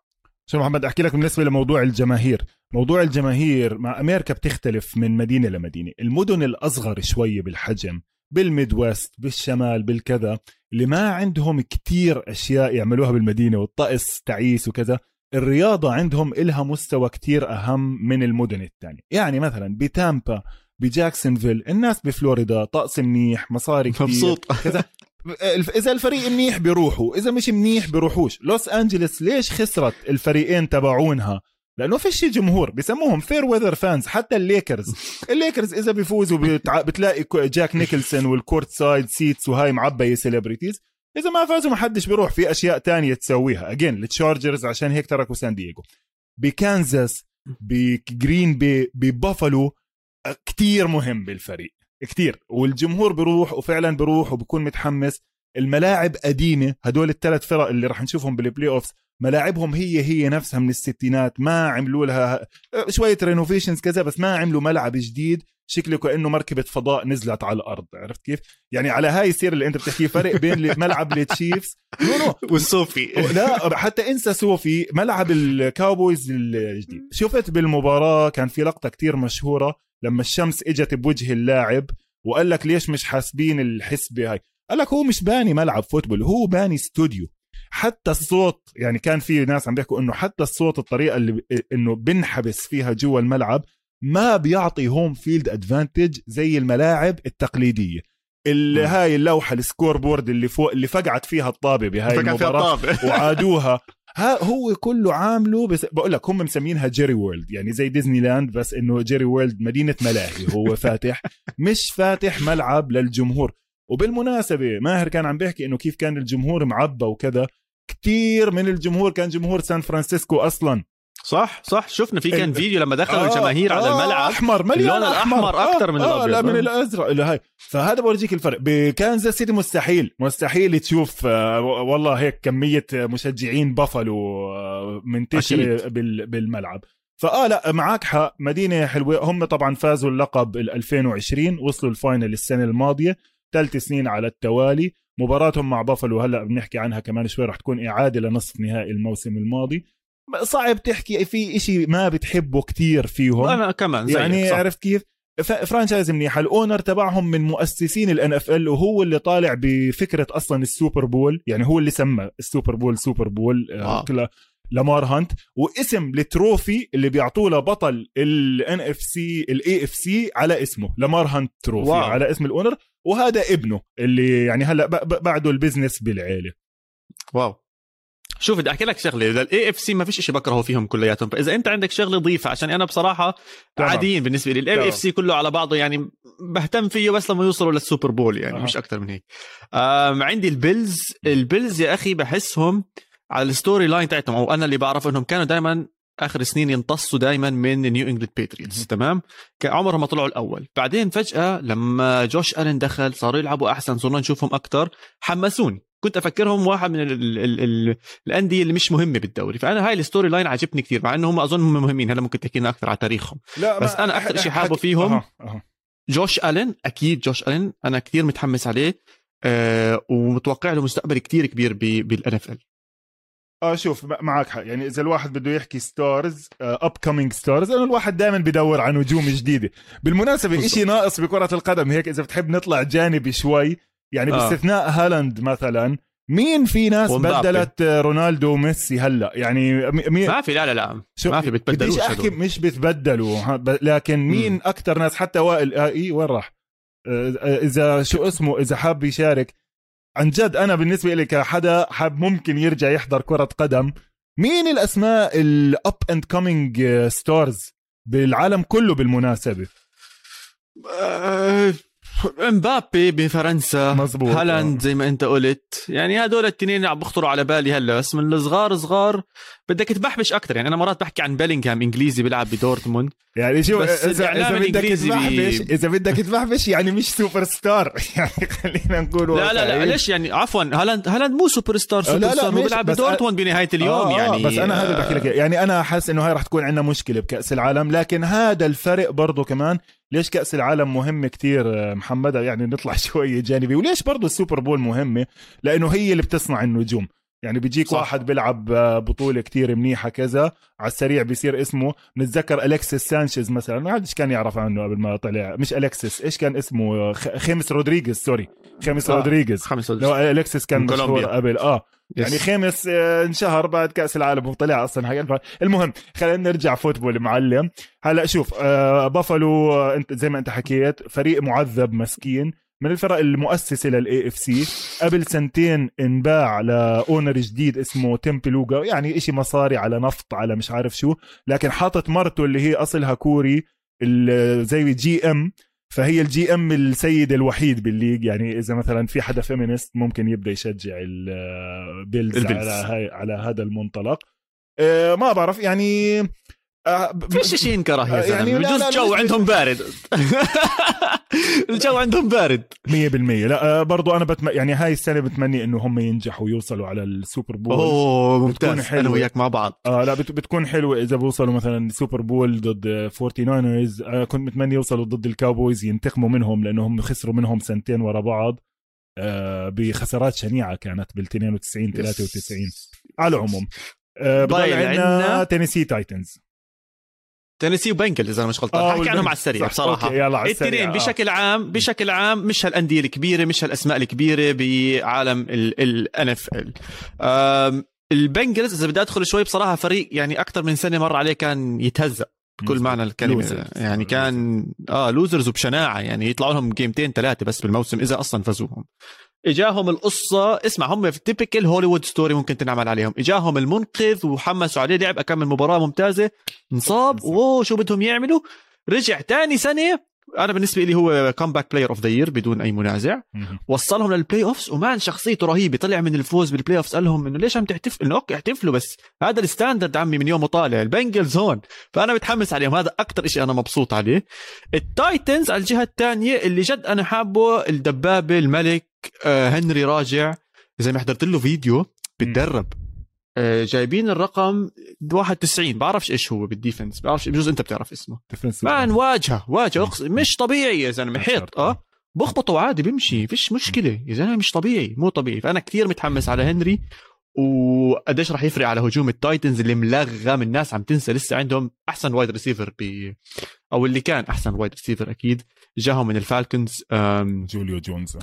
شو محمد أحكي لك بالنسبة لموضوع الجماهير. موضوع الجماهير مع أمريكا بتختلف من مدينة لمدينة. المدن الأصغر شوية بالحجم بال Midwest بالشمال بالكذا اللي ما عندهم كتير أشياء يعملوها بالمدينة والطقس تعيس وكذا. الرياضة عندهم إلها مستوى كتير أهم من المدن الثانية يعني مثلا بتامبا بجاكسونفيل الناس بفلوريدا طقس منيح مصاري كتير مبسوط. كذا. إذا الفريق منيح بيروحوا إذا مش منيح بيروحوش. لوس أنجلس ليش خسرت الفريقين تبعونها؟ لأنه فيش جمهور. بسموهم fair weather fans حتى الليكرز. الليكرز إذا بيفوزوا. بتلاقي جاك نيكلسون وال court side seats وهاي معبية celebrities إذا ما فازوا ما حدش بيروح في أشياء تانية تسويها. again التشارجرز عشان هيك تركوا سان دييغو بكانزاس بجرين باي ببافلو كتير مهم بالفريق. كتير. والجمهور بيروح وفعلا بيروح وبكون متحمس. الملاعب قديمة. هدول الثلاث فرق اللي راح نشوفهم بال playoffs ملاعبهم هي هي نفسها من الستينات. ما عملوا لها شوية renovations كذا بس ما عملوا ملعب جديد. شكله كانه مركبة فضاء نزلت على الأرض عرفت كيف؟ يعني على هاي يصير اللي أنت بتحكيه فرق بين ملعب التشيفز no no. والصوفي. لا حتى انسى صوفي ملعب الكاوبويز الجديد. شفت بالمباراة كان في لقطة كتير مشهورة لما الشمس إجت بوجه اللاعب وقال لك ليش مش حاسبين الحسبة هاي؟ قال لك هو مش باني ملعب football هو باني استوديو. حتى الصوت يعني كان في ناس عم بيحكوا إنه حتى الصوت الطريقة اللي إنه بنحبس فيها جوا الملعب ما بيعطي home field advantage زي الملاعب التقليدية. اللي. هاي اللوحة ال score board اللي فوق اللي فقعت فيها الطابة بهاي المباراة وعادوها. ها هو كله عامله بس بقول لك هم مسمينها Jerry World يعني زي ديزني لاند بس إنه Jerry World مدينة ملاهي هو فاتح. مش فاتح ملعب للجمهور. وبالمناسبة ماهر كان عم بيحكي إنه كيف كان الجمهور معبى وكذا. كتير من الجمهور كان جمهور سان فرانسيسكو أصلا. صح صح. شفنا في كان فيديو لما دخلوا الجماهير على آه الملعب. أحمر مليان اللون الأحمر أكتر من آه لا الأبيض. من الأزرق اللي هاي. فهذا بورجيك الفرق. بكانزاس سيتي مستحيل مستحيل تشوف آه، والله هيك كمية مشجعين بافلو آه، منتشرة. بال- بالملعب. فآه لا معك حق. مدينة حلوة. هم طبعا فازوا اللقب ال 2020 وصلوا ال final السنة الماضية. ثلاث سنين على التوالي. مباراتهم مع بافلو هلأ بنحكي عنها كمان شوي رح تكون إعادة لنصف نهائي الموسم الماضي. صعب تحكي في إشي ما بتحبه كتير فيهم. أنا كمان زيك يعني صح. عرفت كيف؟ franchise منيحه ال owner تبعهم من مؤسسين ال NFL وهو اللي طالع بفكرة أصلا ال Super Bowl يعني هو اللي سمى ال Super Bowl Super Bowl آه، آه. لامار هانت. واسم ال trophy اللي بيعطوه لبطل ال NFC ال AFC على اسمه لامار هانت trophy wow. على اسم ال owner. وهذا ابنه اللي يعني هلأ بعده ال business بالعيلة. wow. شوف بدي أحكي لك شغلة إذا ال AFC ما فيش شيء بكرهه فيهم كلياتهم فإذا أنت عندك شغلة ضيفها عشان أنا بصراحة تمام. عاديين بالنسبة لي ال AFC كله على بعضه يعني بهتم فيه بس لما يوصلوا لل Super Bowl يعني أها. مش أكثر من هيك عندي البيلز البيلز يا أخي بحسهم على ال story line تاعتهم أو أنا اللي بعرف إنهم كانوا دائما آخر سنين يمتصوا دائما من نيو انجلاند باتريوتس مهم. تمام عمرهم ما طلعوا الأول بعدين فجأة لما جوش الن دخل صاروا يلعبوا أحسن صرنا نشوفهم أكثر حمسوني كنت أفكرهم واحد من ال ال ال ال الأندية اللي مش مهمة بالدوري. فأنا هاي ال story line عجبني كثير مع انه هم اظن هم مهمين. هلا ممكن تحكي لنا أكثر على تاريخهم. لا بس أكتر إشي حكي- حابه فيهم. جوش الن أكيد جوش الن أنا كثير متحمس عليه أه ومتوقع له مستقبل كتير كبير بال NFL آه شوف معك حق. يعني إذا الواحد بده يحكي stars up coming stars لأنه الواحد دائما بدور على نجوم جديدة. بالمناسبة. إشي ناقص بكرة القدم. هيك إذا بتحب نطلع جانبي شوي يعني آه. باستثناء هالاند مثلا مين في ناس ومبابي. بدلت رونالدو وميسي هلأ؟ يعني م- مين ما في لا لا لا. شو- ما في بتبدلوش بديش أحكي هدول. مش بتبدلوا لكن مين أكثر ناس؟ حتى وائل آه إيه وين راح؟ آه، آه، إذا شو اسمه إذا حاب يشارك. عن جد أنا بالنسبة لي كحدا حاب ممكن يرجع يحضر كرة قدم. مين الأسماء ال up and coming stars بالعالم كله بالمناسبة؟ امبابي بفرنسا مزبوط. هالاند. زي ما انت قلت يعني هدول التنين عم بخطروا على بالي هلا بس من الصغار صغار بدك تبحبش أكثر يعني أنا مرات بحكي عن بيلينغهام إنجليزي بيلعب بدورتموند يعني شو بس اذا إذا بدك تبحبش بي- إذا بدك تبحبش يعني مش super star يعني خلينا نقول لا لا لا. ليش يعني عفوا هالاند هالاند مو super star super لا، لا، star هو بيلعب بدورتموند بنهاية اليوم آه يعني آه بس أنا هذا بحكي لك. يعني أنا حاسس إنه هاي رح تكون عندنا مشكلة بكأس العالم لكن هذا الفرق برضه كمان ليش كأس العالم مهم كتير آه، محمد يعني نطلع شوي جانبي. وليش برضه ال Super Bowl مهمة؟ لأنه هي اللي بتصنع النجوم. يعني بيجيك صح. واحد بيلعب آه، بطولة كتير منيحة كذا على السريع بيصير اسمه. نتذكر الكسيس سانشيز مثلا. ما حدش كان يعرف عنه قبل ما طلع. مش الكسيس إيش كان اسمه؟ خ- خيمس رودريغيز sorry. خيمس آه. رودريغيز. خمس لو الكسيس كان مشهور. قبل. آه. yes. يعني خامس آه، انشهر بعد كأس العالم وطلع أصلا حق المهم خلينا نرجع football معلم. هلا شوف آه، بافلو آه، انت زي ما انت حكيت فريق معذب مسكين من الفرق المؤسسة لل AFC قبل سنتين انباع ل owner جديد اسمه تيري بيغولا يعني إشي مصاري على نفط على مش عارف شو. لكن حاطط مرته اللي هي أصلها كوري زي GM. فهي ال GM السيد الوحيد بال league يعني إذا مثلا في حدا feminist ممكن يبدأ يشجع البيلز البيلز. على هاي على هذا المنطلق آه، ما بعرف يعني آه، ب- فيش شيء ينكره يا يعني زلمة؟ لا، بجوز لا، الجو عندهم بارد. الجو عندهم بارد. 100% لا آه، برضو أنا بتم... يعني هاي السنة بتمني إنه هم ينجحوا ويوصلوا على ال Super Bowl. أوه بتكون ممتاز. حلوة. أنا وياك مع بعض. آه لا بت... بتكون حلوة إذا بوصلوا مثلا Super Bowl ضد 49رز آه كنت متمني يوصلوا ضد الكاوبويز ينتقموا منهم لأنهم خسروا منهم سنتين ورا بعض. آه بخسارات شنيعة كانت بال 92 93 على العموم. آه بضل عندنا تينيسي تايتنز تينيسي وبنجلز إذا أنا مش غلطان آه، حكي عنهم. على السريع. بصراحة. الاثنين آه. بشكل عام بشكل عام مش هالأندية الكبيرة مش هالأسماء الكبيرة بعالم ال NFL البنجلز إذا بدي أدخل شوي بصراحة فريق يعني أكثر من سنة مر عليه كان يتهزأ بكل. معنى الكلمة Losers. يعني كان آه losers وبشناعة يعني يطلعوا لهم game تين ثلاثة بس بالموسم إذا أصلا فازوهم إجاهم القصة اسمع هم في typical Hollywood story ممكن تنعمل عليهم. إجاهم المنقذ وحمسوا عليه لعب أكمل مباراة ممتازة. انصاب. أوه شو بدهم يعملوا؟ رجع تاني سنة. أنا بالنسبة لي هو comeback player of the year بدون أي منازع. وصلهم لل playoffs و man شخصيته رهيبة. طلع من الفوز بال playoffs قال لهم إنه ليش عم تحتفل إنه okay احتفلوا بس. هذا ال standard عمي من يوم وطالع البنجلز هون. فأنا متحمس عليهم. هذا أكثر شيء أنا مبسوط عليه. التايتنز على الجهة الثانية اللي جد أنا حابه الدبابة الملك. هنري راجع. زي ما حضرت له فيديو بتدرب. آه جايبين الرقم 91 بعرفش إيش هو بال defense. بعرفش بجوز أنت بتعرف اسمه. Defensive. man واجهه واجهه. مش طبيعي يا زلمة. حيط آه. بخبطه عادي بيمشي فيش مشكلة. يا زلمة مش طبيعي مو طبيعي. فأنا كثير متحمس على هنري وقديش راح يفرق على هجوم التايتنز اللي ملغم الناس عم تنسى لسه عندهم أحسن wide receiver ب أو اللي كان أحسن wide receiver أكيد. جاهم من الفالكونز آم، جوليو جونز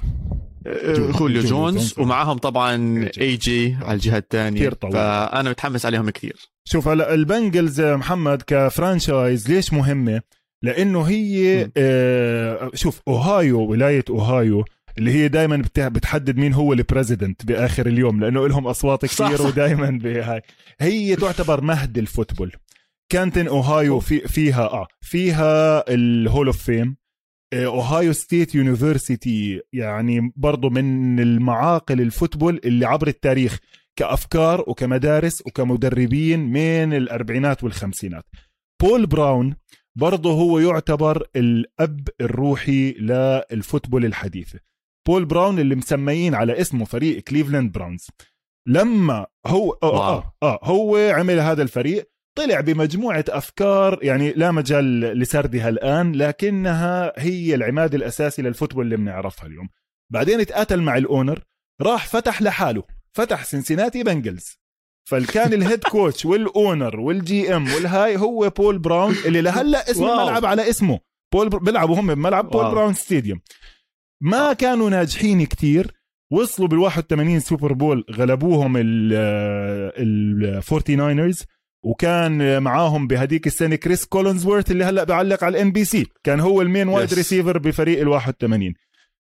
آه، جوليو خوليو جونز. ومعاهم طبعا. AJ على الجهة الثانية. فأنا متحمس عليهم كثير شوف هلا البنجلز آه، محمد ك franchise ليش مهمة؟ لأنه هي. آه شوف أوهايو ولاية أوهايو اللي هي دائما بتحدد مين هو ال president بآخر اليوم لأنه لهم أصوات كثير. ودائما بهاي هي تعتبر مهد ال football كانتن أوهايو في فيها آه فيها ال Hall of Fame Ohio State University يعني برضو من المعاقل ال football اللي عبر التاريخ كأفكار وكمدارس وكمدربين من الأربعينات والخمسينات. بول براون برضه هو يعتبر الأب الروحي لل football الحديثه بول براون اللي مسميين على اسمه فريق كليفلاند براونز لما هو آه. آه, آه هو عمل هذا الفريق طلع بمجموعة أفكار يعني لا مجال لسردها الآن لكنها هي العماد الأساسي لل football اللي بنعرفها اليوم. بعدين اتقاتل مع ال owner راح فتح لحاله فتح سنسيناتي بنجلز. فالكان ال head coach وال owner وال GM والهاي هو بول براون اللي لهلا اسم واو. الملعب على اسمه. بول بر... بيلعبوا هم بملعب بول واو. براون Stadium. ما كانوا ناجحين كتير وصلوا بال 81 Super Bowl غلبوهم ال ال 49رز وكان معاهم بهديك السنة كريس كولينزورث اللي هلأ بعلق على ال NBC كان هو المين wide. receiver بفريق ال 81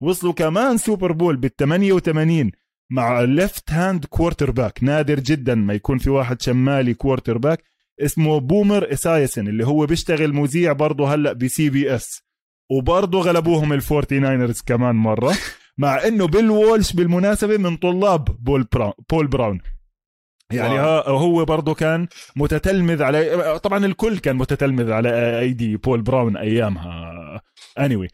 وصلوا كمان Super Bowl بال 88 مع left hand quarterback نادر جدا ما يكون في واحد شمالي quarterback اسمه بومر إسايسن اللي هو بيشتغل مذيع برضه هلأ ب CBS وبرضه غلبوهم الفورتي ناينرز كمان مرة. مع إنه بيل وولش بالمناسبة من طلاب بول براون بول براون. يعني هو برضه كان متتلمذ على طبعا الكل كان متتلمذ على ايدي بول براون أيامها. any anyway.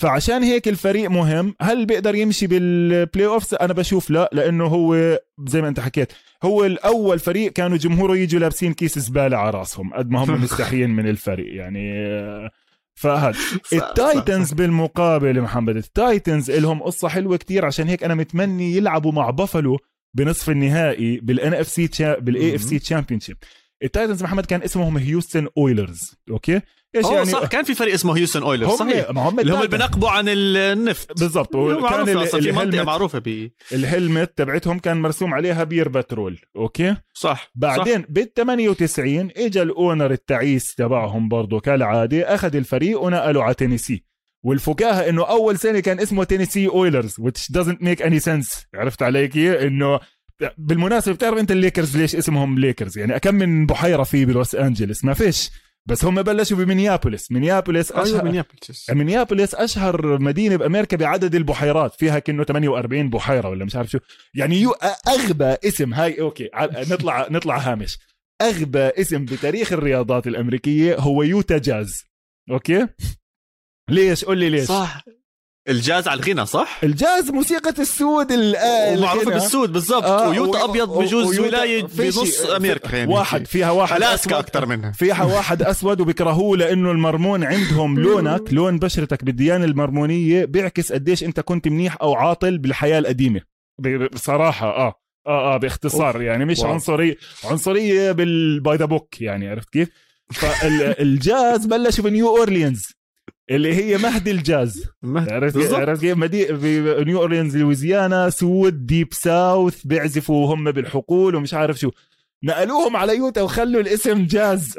فعشان هيك الفريق مهم. هل بيقدر يمشي بال playoffs أنا بشوف لا لأنه هو زي ما أنت حكيت هو الأول فريق كانوا جمهوره يجوا لابسين كيس زبالة على راسهم قد ما هم مستحيين من الفريق. يعني فهد التايتنز بالمقابل محمد التايتنز لهم قصة حلوة كتير. عشان هيك أنا متمني يلعبوا مع بافلو. بنصف النهائي بال NFC بال AFC championship التايتنز محمد كان اسمهم هيوستن اويلرز okay؟ إيش يعني؟ صح كان في فريق اسمه هيوستن اويلرز هم صحيح. ما هم اللي هم. بنقبوا عن النفط. بالضبط كان وكان منطقة ال helmet معروفة ب ال helmet تبعتهم كان مرسوم عليها بير بترول okay؟ صح بعدين بال 98 اجى ال owner التعيس تبعهم برضه كالعادة أخذ الفريق ونقله على تينيسي والفكاهة إنه أول سنه كان اسمه تينيسي اويلرز which doesn't make any sense. عرفت علي كيف؟ إنه بالمناسبة بتعرف أنت الليكرز ليش اسمهم ليكرز؟ يعني كم من بحيرة في بلوس أنجلس؟ ما فيش. بس هم بلشوا بمينيابوليس. مينيابوليس أيوه اشهر مينيابوليس مينيابوليس أشهر مدينة بأمريكا بعدد البحيرات. فيها كأنه 48 بحيرة ولا مش عارف شو. يعني يو أغبى اسم هاي okay نطلع نطلع هامش. أغبى اسم بتاريخ الرياضات الأمريكية هو يوتا جاز. okay؟ ليش؟ قول لي ليش. صح. الجاز على الغنى صح؟ الجاز موسيقى السود ال- آه، ومعروفه الغنى. بالسود بالضبط آه، ويوتا و- أبيض و- بجوز ولاية بنص أمريكا يعني واحد فيها واحد ألاسكا أسود. أكثر منها فيها واحد أسود وبيكرهوه لأنه المورمون عندهم لونك لون بشرتك بالديانة المورمونية بيعكس قديش أنت كنت منيح أو عاطل بالحياة القديمة بصراحة آه آه آه باختصار أوف. يعني مش واو. عنصرية عنصرية بال by the book يعني عرفت كيف؟ فالجاز بلشوا بنيو أورليانز اللي هي مهد الجاز. عرفت. عرفت كيف؟ مدي... بنيو اورليانز لويزيانا سود deep south بيعزفوا هم بالحقول ومش عارف شو. نقلوهم على يوتا وخلوا الاسم جاز.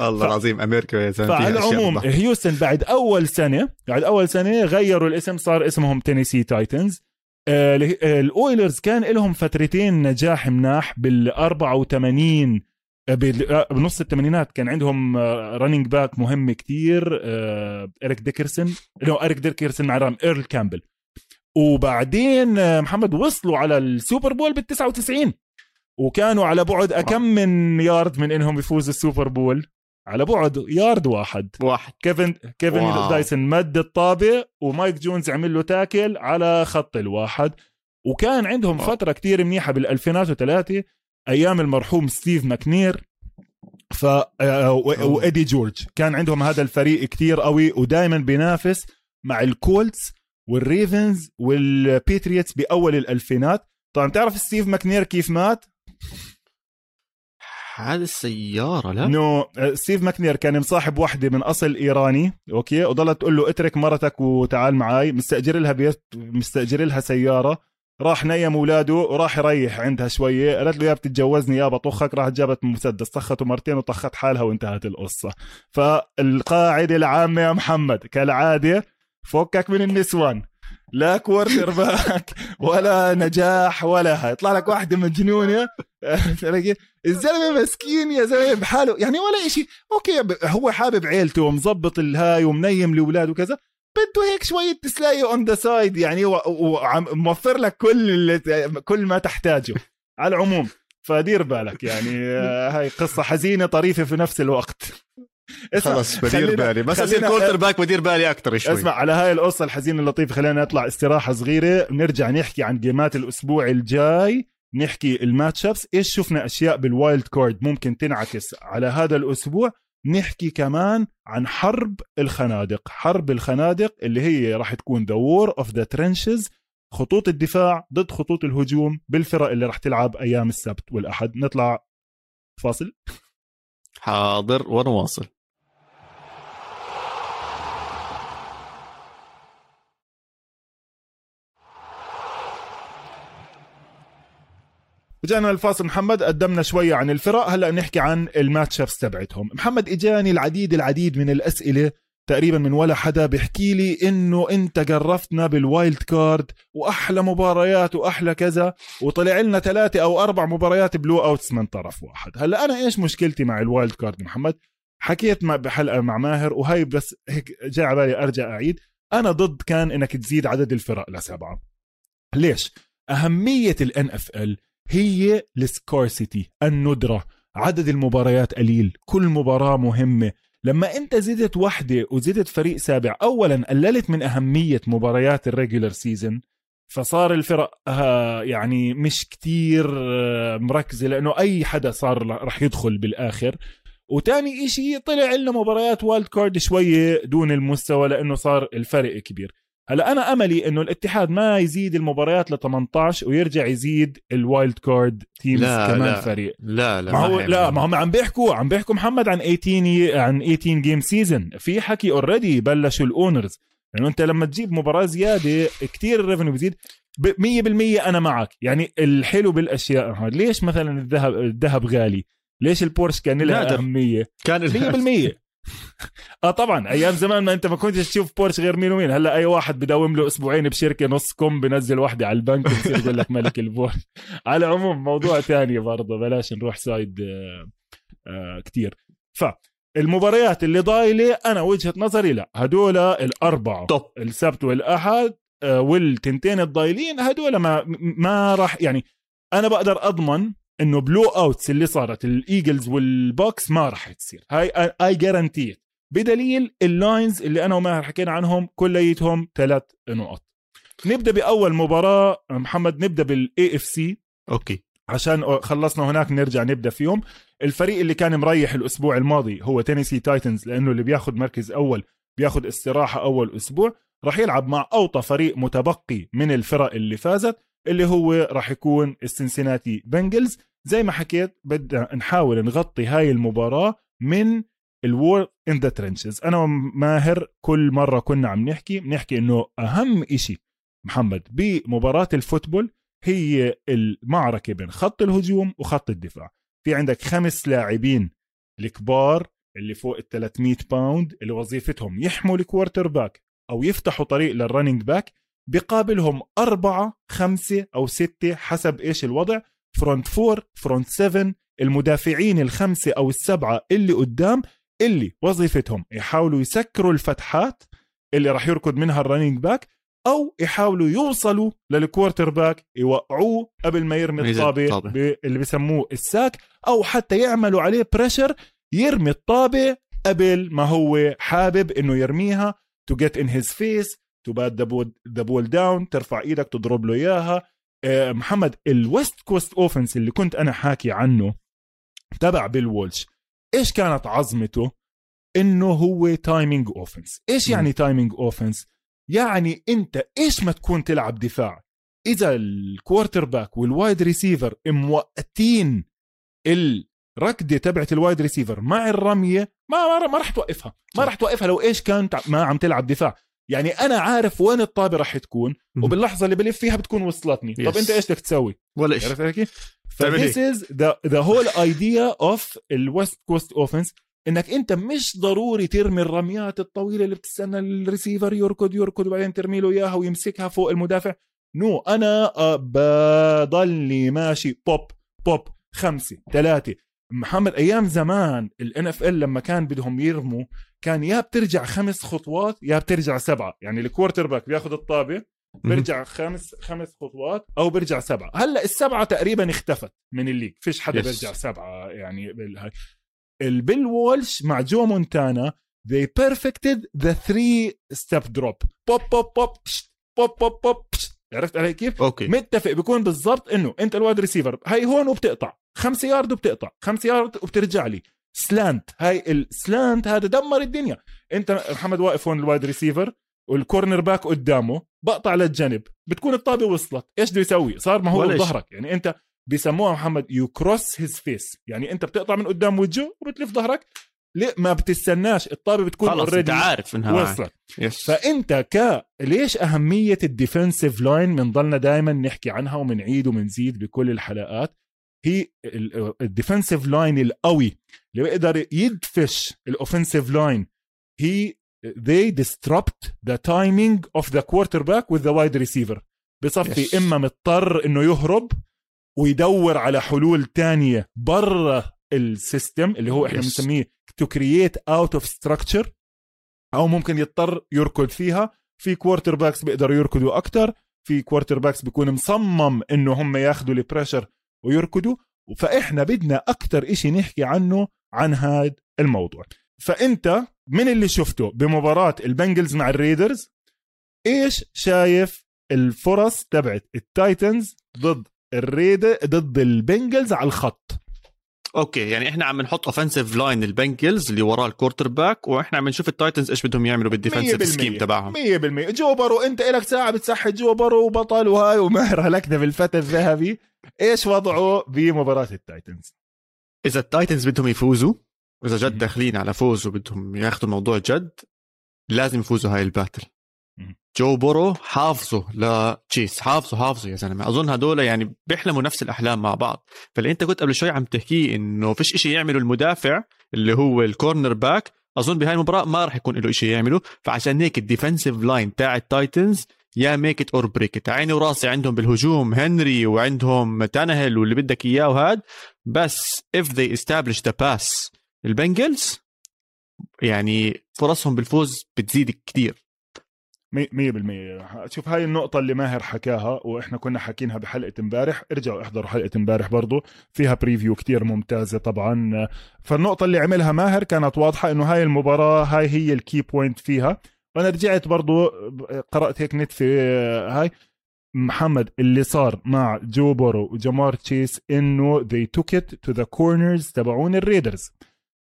الله العظيم أمريكا يا زلمة فعلى العموم. هيوستن بعد أول سنة بعد أول سنة غيروا الاسم صار اسمهم تينيسي تايتنز. آه، آه، الأويلرز كان لهم فترتين نجاح مناح بال 84 آه، بال- آه، بنص الثمانينات كان عندهم running back مهم كتير آه، إريك ديكرسون no إريك ديكرسون مع رام إيرل كامبل. وبعدين آه، محمد وصلوا على ال Super Bowl بال 99 وكانوا على بعد أكم من يارد من إنهم يفوزوا ال Super Bowl؟ على بعد يارد واحد. واحد. كيفن كيفن wow. دايسون مد الطابة ومايك جونز عمل له tackle على خط الواحد. وكان عندهم wow. فترة كتير منيحة بال2003 أيام المرحوم ستيف ماكنير ف آه، و- وإيدي جورج. كان عندهم هذا الفريق كتير قوي ودائما بينافس مع الكولتس والريفنز والبيتريوتس بأول الألفينات. طبعا تعرف ستيف ماكنير كيف مات؟ هذه السيارة لا؟ انه آه، ستيف ماكنير كان مصاحب وحدة من أصل إيراني okay؟ وضلت تقول له اترك مرتك وتعال معي مستأجر لها بيت مستأجر لها سيارة. راح نيم اولاده وراح يريح عندها شوية. قالت له يا بتتجوزني يا بطخك راح جابت مسدس طخته مرتين وطخت حالها وانتهت القصة. فالقاعدة العامة يا محمد كالعادة فكك من النسوان. لا quarterback ولا نجاح ولا يطلع لك واحدة مجنونة. تلاقي الزلمة مسكين يا زلمة بحاله. يعني ولا إشي. okay ب- هو حابب عيلته ومظبط الهاي ومنيم لأولاده وكذا. بده هيك شوية تسلاية on the side يعني وموفر لك كل اللي كل ما تحتاجه على العموم. فدير بالك يعني آه، هاي قصة حزينة طريفة في نفس الوقت. خلص بدير بالي. بس اصير كورتر باك بدير بالي أكثر شوي. اسمع على هاي القصة الحزينة اللطيفة خلينا نطلع استراحة صغيرة. نرجع نحكي عن game ات الأسبوع الجاي. نحكي ال match-ups إيش شفنا أشياء بال wild card ممكن تنعكس على هذا الأسبوع؟ نحكي كمان عن حرب الخنادق. حرب الخنادق اللي هي راح تكون the war of the trenches خطوط الدفاع ضد خطوط الهجوم بالفرق اللي راح تلعب أيام السبت والأحد. نطلع فاصل. حاضر ونواصل رجعنا الفاصل. محمد قدمنا شوية عن الفرق. هلأ نحكي عن ال match-ups تبعتهم. محمد إجاني العديد العديد من الأسئلة تقريبا من ولا حدا بيحكي لي إنه أنت قرفتنا بال wild card وأحلى مباريات وأحلى كذا وطلع لنا ثلاثة أو أربع مباريات blowouts من طرف واحد. هلأ أنا إيش مشكلتي مع ال wild card محمد؟ حكيت مع بحلقة مع ماهر وهي بس هيك جاي على بالي أرجع أعيد. أنا ضد كان إنك تزيد عدد الفرق لسبعة. ليش؟ أهمية ال NFL هي ال scarcity الندرة عدد المباريات قليل كل مباراة مهمة. لما انت زدت وحدة وزدت فريق سابع اولا قللت من أهمية مباريات ال regular season فصار الفرق آه، يعني مش كتير آه، مركزة لأنه أي حدا صار رح يدخل بالآخر. وتاني إشي طلع لنا مباريات wild card شوية دون المستوى لأنه صار الفرق كبير. هلا أنا أملي إنه الاتحاد ما يزيد المباريات ل 18 ويرجع يزيد ال wild card teams لا، كمان لا. فريق. لا لا ما هو. لا ما هم عم بيحكوا عم بيحكوا محمد عن 18 عن 18 game season في حكي already بلشوا ال owners لأنه أنت لما تجيب مباراة زيادة كتير ال revenue بيزيد ب 100% أنا معك. يعني الحلو بالأشياء ليش مثلا الذهب الذهب غالي؟ ليش البورش كان لها. أهمية؟ كان 100% آه طبعا أيام زمان ما أنت ما كنتش تشوف بورش غير مين ومين. هلأ أي واحد بداوم له أسبوعين بشركة نص كم بنزل وحده على البنك بصير يقول لك ملك البورش. على العموم موضوع تاني برضه بلاش نروح side آه آه كتير. فالمباريات اللي ضايلة أنا وجهة نظري لا. هدول الأربعة top السبت والأحد آه، والتنتين الضايلين هدول ما ما راح يعني أنا بقدر أضمن إنه blowouts اللي صارت الايجلز والبوكس ما راح تصير. هاي I guarantee بدليل ال lines اللي أنا وماهر حكينا عنهم كليتهم ثلاث نقط. نبدأ بأول مباراة محمد نبدأ بال AFC okay. عشان خلصنا هناك نرجع نبدأ فيهم. الفريق اللي كان مريح الأسبوع الماضي هو تينيسي تايتنز لأنه اللي بياخذ مركز أول بياخذ استراحة أول أسبوع. راح يلعب مع أوطى فريق متبقي من الفرق اللي فازت. اللي هو راح يكون السنسيناتي بنجلز. زي ما حكيت بدنا نحاول نغطي هاي المباراة من ال war in the trenches أنا وماهر كل مرة كنا عم نحكي بنحكي إنه أهم إشي محمد بمباراة ال football هي المعركة بين خط الهجوم وخط الدفاع. في عندك خمس لاعبين الكبار اللي فوق ال 300 pound اللي وظيفتهم يحموا ال quarterback أو يفتحوا طريق لل running back بقابلهم أربعة خمسة أو ستة حسب إيش الوضع. front four front seven المدافعين الخمسة أو السبعة اللي قدام اللي وظيفتهم. يحاولوا يسكروا الفتحات اللي راح يركض منها ال running back أو يحاولوا يوصلوا لل quarterback يوقعوه قبل ما يرمي الطابة اللي بسموه ال sack أو حتى يعملوا عليه pressure يرمي الطابة قبل ما هو حابب إنه يرميها to get in his face bat the ball down ترفع إيدك تضرب له إياها. آه، محمد ال west coast offense اللي كنت أنا حاكي عنه تبع بيل وولش إيش كانت عظمته؟ إنه هو timing offense إيش يعني timing offense يعني أنت إيش ما تكون تلعب دفاع؟ إذا ال quarterback وال wide receiver موقتين الركضة تبعت ال wide receiver مع الرمية ما ما, ما راح توقفها. ما راح توقفها لو إيش كانت ما عم تلعب دفاع. يعني أنا عارف وين الطابة راح تكون وباللحظة اللي بلف فيها بتكون وصلتني. طب أنت إيش بدك تسوي؟ ولا شيء عرفت علي ف this is the whole idea of ال west coast offense إنك أنت مش ضروري ترمي الرميات الطويلة اللي بتستنى الريسيفر يركض يركض وبعدين ترمي له إياها ويمسكها فوق المدافع. no أنا بضلني ماشي بوب بوب خمسة ثلاثة. محمد أيام زمان ال NFL لما كان بدهم يرموا كان يا بترجع خمس خطوات يا بترجع سبعة. يعني ال quarterback بياخذ الطابة بيرجع خمس خمس خطوات أو بيرجع سبعة. هلأ السبعة تقريبا اختفت من ال league. فيش حدا yes. بيرجع سبعة يعني بالهاي البيل وولش مع جو مونتانا they perfected the three step drop. بوب بوب بوب بوب بوب بوب عرفت علي كيف؟ okay. متفق بيكون بالضبط إنه أنت ال wide receiver هاي هون وبتقطع خمس يارد وبتقطع خمس يارد وبترجع لي. slant هاي ال slant هذا دمر الدنيا. أنت محمد واقف هون ال wide receiver وال cornerback قدامه بقطع للجنب بتكون الطابة وصلت. إيش بده يسوي؟ صار ما هو ظهرك يعني أنت بيسموها محمد you cross his face يعني أنت بتقطع من قدام وجهه وبتلف ظهرك ليه ما بتستناش؟ الطابة بتكون خلص أنت عارف إنها وصلت. yes. فأنت ك ليش أهمية ال defensive line بنضلنا دائما نحكي عنها وبنعيد وبنزيد بكل الحلقات؟ هي ال defensive line القوي اللي بيقدر يدفش ال offensive line. هي they disrupt the timing of the quarterback with the wide receiver. بصفي yes. إما مضطر إنه يهرب ويدور على حلول تانية برا ال system اللي هو إحنا بنسميه to create out of structure أو ممكن يضطر يركض فيها. في quarterbacks بيقدروا يركضوا أكثر في quarterbacks بيكون مصمم إنه هم ياخذوا ال pressure ويركضوا. فإحنا بدنا أكثر إشي نحكي عنه عن هذا الموضوع. فأنت من اللي شفته بمباراة البنجلز مع الريدرز إيش شايف الفرص تبعت التايتنز ضد الريد ضد البنجلز على الخط؟ okay يعني إحنا عم نحط offensive line البنجلز اللي وراه ال quarterback وإحنا عم نشوف التايتنز إيش بدهم يعملوا بال defensive scheme تبعهم. 100% جو بورو أنت لك ساعة بتصحي جو بورو وبطل وهاي وماهر هلكنا بالفتى الذهبي. إيش وضعه بمباراة التايتنز إذا التايتنز بدهم يفوزوا واذا جد داخلين على فوز وبدهم ياخذوا الموضوع جد لازم يفوزوا هاي ال battle جو بورو حافظه لتشيس حافظه حافظه يا زلمة. أظن هدول يعني بيحلموا نفس الأحلام مع بعض. فاللي أنت كنت قبل شوي عم تحكيه إنه فيش إشي يعمله المدافع اللي هو ال cornerback أظن بهاي المباراة ما راح يكون له شيء يعمله. فعشان هيك ال defensive line تاع التايتنز يا make it or break it عيني وراسي عندهم بالهجوم هنري وعندهم تانهل واللي بدك إياه وهاد. بس if they establish the pass. البنجلز يعني فرصهم بالفوز بتزيد كثير مية بالمية. شوف هاي النقطة اللي ماهر حكاها وإحنا كنا حاكينها بحلقة امبارح. ارجعوا احضروا حلقة امبارح برضو. فيها preview كتير ممتازة طبعا. فالنقطة اللي عملها ماهر كانت واضحة إنه هاي المباراة هاي هي ال key point فيها. وأنا رجعت برضو قرأت هيك نت في هاي. محمد اللي صار مع جو بورو وجمار تشيس إنه they took it to the corners تبعون الريدرز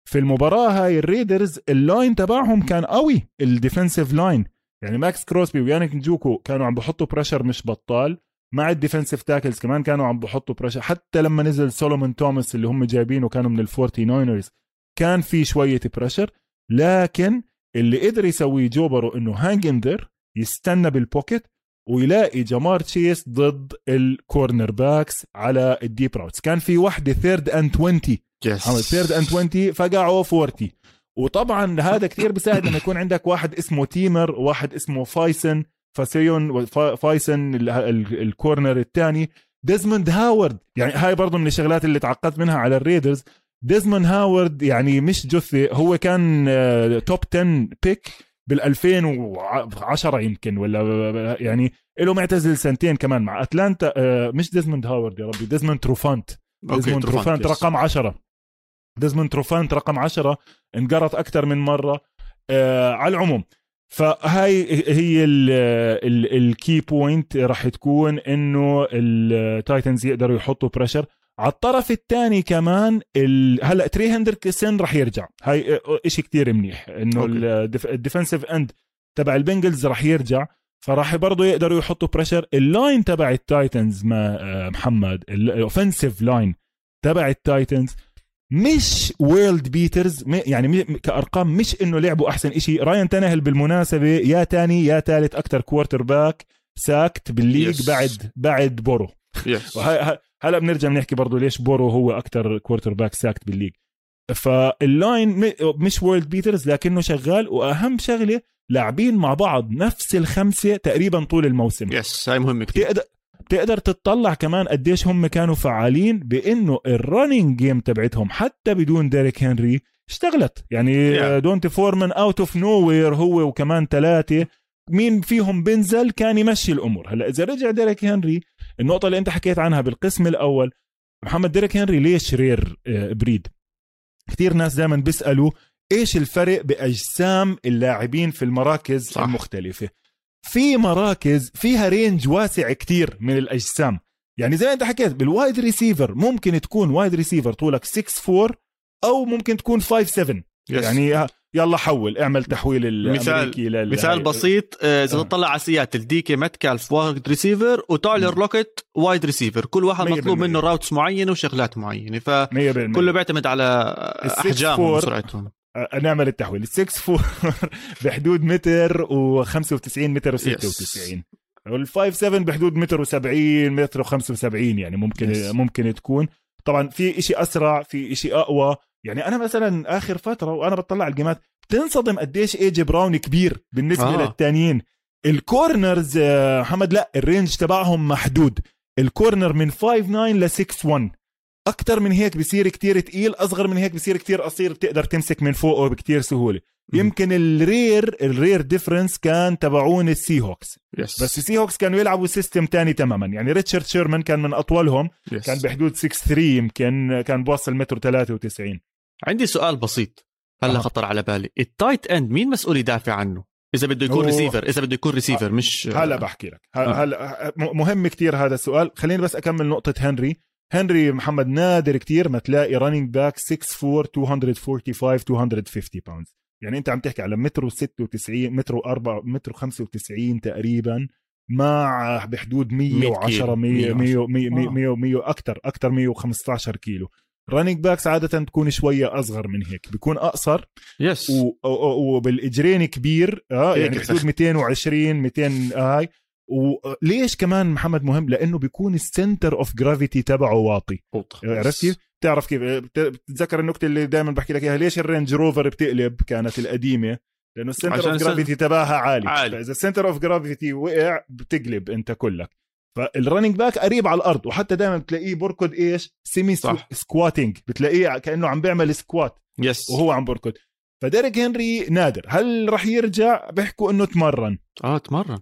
في المباراة هاي الريدرز ال line تبعهم كان قوي ال defensive line يعني ماكس كروسبي ويانك نجوكو كانوا عم بحطوا pressure مش بطال. مع ال defensive tackles كمان كانوا عم بحطوا pressure حتى لما نزل سولومون توماس اللي هم جايبينه كانوا من الفورتي ناينرز كان في شوية pressure لكن اللي قدر يسويه جو بورو إنه hang in there يستنى بال pocket ويلاقي جمار تشيس ضد ال cornerbacks على ال deep routes كان في وحدة third and 20 yes third and 20 فقعوا 40 وطبعا هذا كثير بيساعد لما يكون عندك واحد اسمه تيمر وواحد اسمه فايسن فاسيون فايسن ال- ال- ال corner الثاني. ديزموند هاورد يعني هاي برضه من الشغلات اللي تعقدت منها على ال Raiders. ديزموند هاورد يعني مش جثه هو كان top 10 pick بال 2010 يمكن ولا يعني له معتزل سنتين كمان مع أتلانتا. آه، مش ديزموند هاورد يا ربي ديزموند تروفانت. ديزموند تروفانت. رقم 10 ديزموند تروفانت رقم 10 انقرض أكثر من مرة آه على العموم. فهاي هي ال key point راح تكون إنه ال Titans يقدروا يحطوا pressure على الطرف الثاني كمان ال... هلا تري هندركسن راح يرجع. هاي شيء كتير منيح. إنه. ال defensive end تبع ال Bengals راح يرجع. فراح برضه يقدروا يحطوا pressure ال line تبع ال Titans ما آه، محمد ال offensive line تبع ال Titans مش world beaters يعني كأرقام مش إنه لعبوا أحسن شيء رايان تنهل بالمناسبة يا تاني يا ثالث أكثر quarterback sacked بال league Yes. بعد بعد بورو. ه- هلا بنرجع بنحكي برضه ليش بورو هو أكثر quarterback sacked بال league. فال line مش world beaters لكنه شغال وأهم شغلة لاعبين مع بعض نفس الخمسة تقريبا طول الموسم. yes هاي مهمة كثير بتقدر بتقدر تطلع كمان قديش هم كانوا فعالين بإنه ال running game تبعتهم حتى بدون ديريك هنري اشتغلت يعني Yeah. دونتي فورمان out of nowhere هو وكمان ثلاثة مين فيهم بنزل كان يمشي الأمور هلأ إذا رجع ديريك هنري النقطة اللي أنت حكيت عنها بالقسم الأول محمد ديريك هنري ليش rare آه، breed كثير ناس دائما بيسألوا إيش الفرق بأجسام اللاعبين في المراكز. صح. المختلفة في مراكز فيها range واسع كتير من الأجسام يعني زي ما انت حكيت بال wide receiver ممكن تكون wide receiver طولك 6 4 أو ممكن تكون 5 7 yes. يعني يلا حول اعمل تحويل مثال- الأمريكي لل... مثال بسيط آه، إذا آه. تطلع على سياتل ديكي متكالف wide receiver وتايلر مم. لوكيت wide receiver كل واحد مطلوب. منه routes معينة وشغلات معينة فكله 100% بيعتمد على احجامهم. وسرعتهم نعمل التحويل. ال six four بحدود متر و95 متر و96 وال five 7 بحدود متر و70 متر و75 يعني ممكن Yes. ممكن تكون. طبعا في إشي أسرع في إشي أقوى. يعني أنا مثلا آخر فترة وأنا بطلع على الجيمات بتنصدم قديش ايجي براون كبير بالنسبة آه. للتانيين. ال corners آه، محمد لا ال range تبعهم محدود. ال corner من 5 9 ل 6 1 أكثر من هيك بصير كتير تقيل أصغر من هيك بصير كتير قصير بتقدر تمسك من فوقه بكتير سهولة. يمكن ال rare ال rare difference كان تبعون ال Seahawks yes بس ال Seahawks كانوا يلعبوا system تاني تماما. يعني ريتشارد شيرمان كان من أطولهم yes. كان بحدود 6 3 يمكن كان بوصل متر 93 عندي سؤال بسيط هلا أها. خطر على بالي. ال tight end مين مسؤول يدافع عنه؟ إذا بده يكون ريسيفر إذا بده يكون ريسيفر مش هلا بحكي لك. آه. هلا م- مهم كتير هذا السؤال. خليني بس أكمل نقطة هنري. هنري محمد نادر كتير ما تلاقي running back 6 4 245 250 pound يعني انت عم تحكي على متر و96 متر و4 متر و95 تقريبا مع بحدود 110 100 100 100 100 100 100 أكثر أكثر 115 كيلو. running backs عادة تكون شوية أصغر من هيك بيكون أقصر. yes و- و- وبالإجرين كبير آه هيك يعني بحدود 220 200 هاي. وليش كمان محمد مهم؟ لأنه بيكون ال center of gravity تبعه واطي. عرفت كيف؟ بتعرف كيف؟ بت- بتتذكر النقطه اللي دائما بحكي لك إياها؟ ليش ال Range Rover بتقلب كانت القديمة؟ لأنه ال center of gravity تبعها عالي. عالي. فإذا ال center of gravity وقع بتقلب أنت كلك. فال running back قريب على الأرض وحتى دائما بتلاقيه بركض إيش؟ semi صح. squatting بتلاقيه كأنه عم بيعمل squat yes وهو عم بركض. فديريك هنري نادر. هل رح يرجع؟ بيحكوا إنه تمرن. آه تمرن.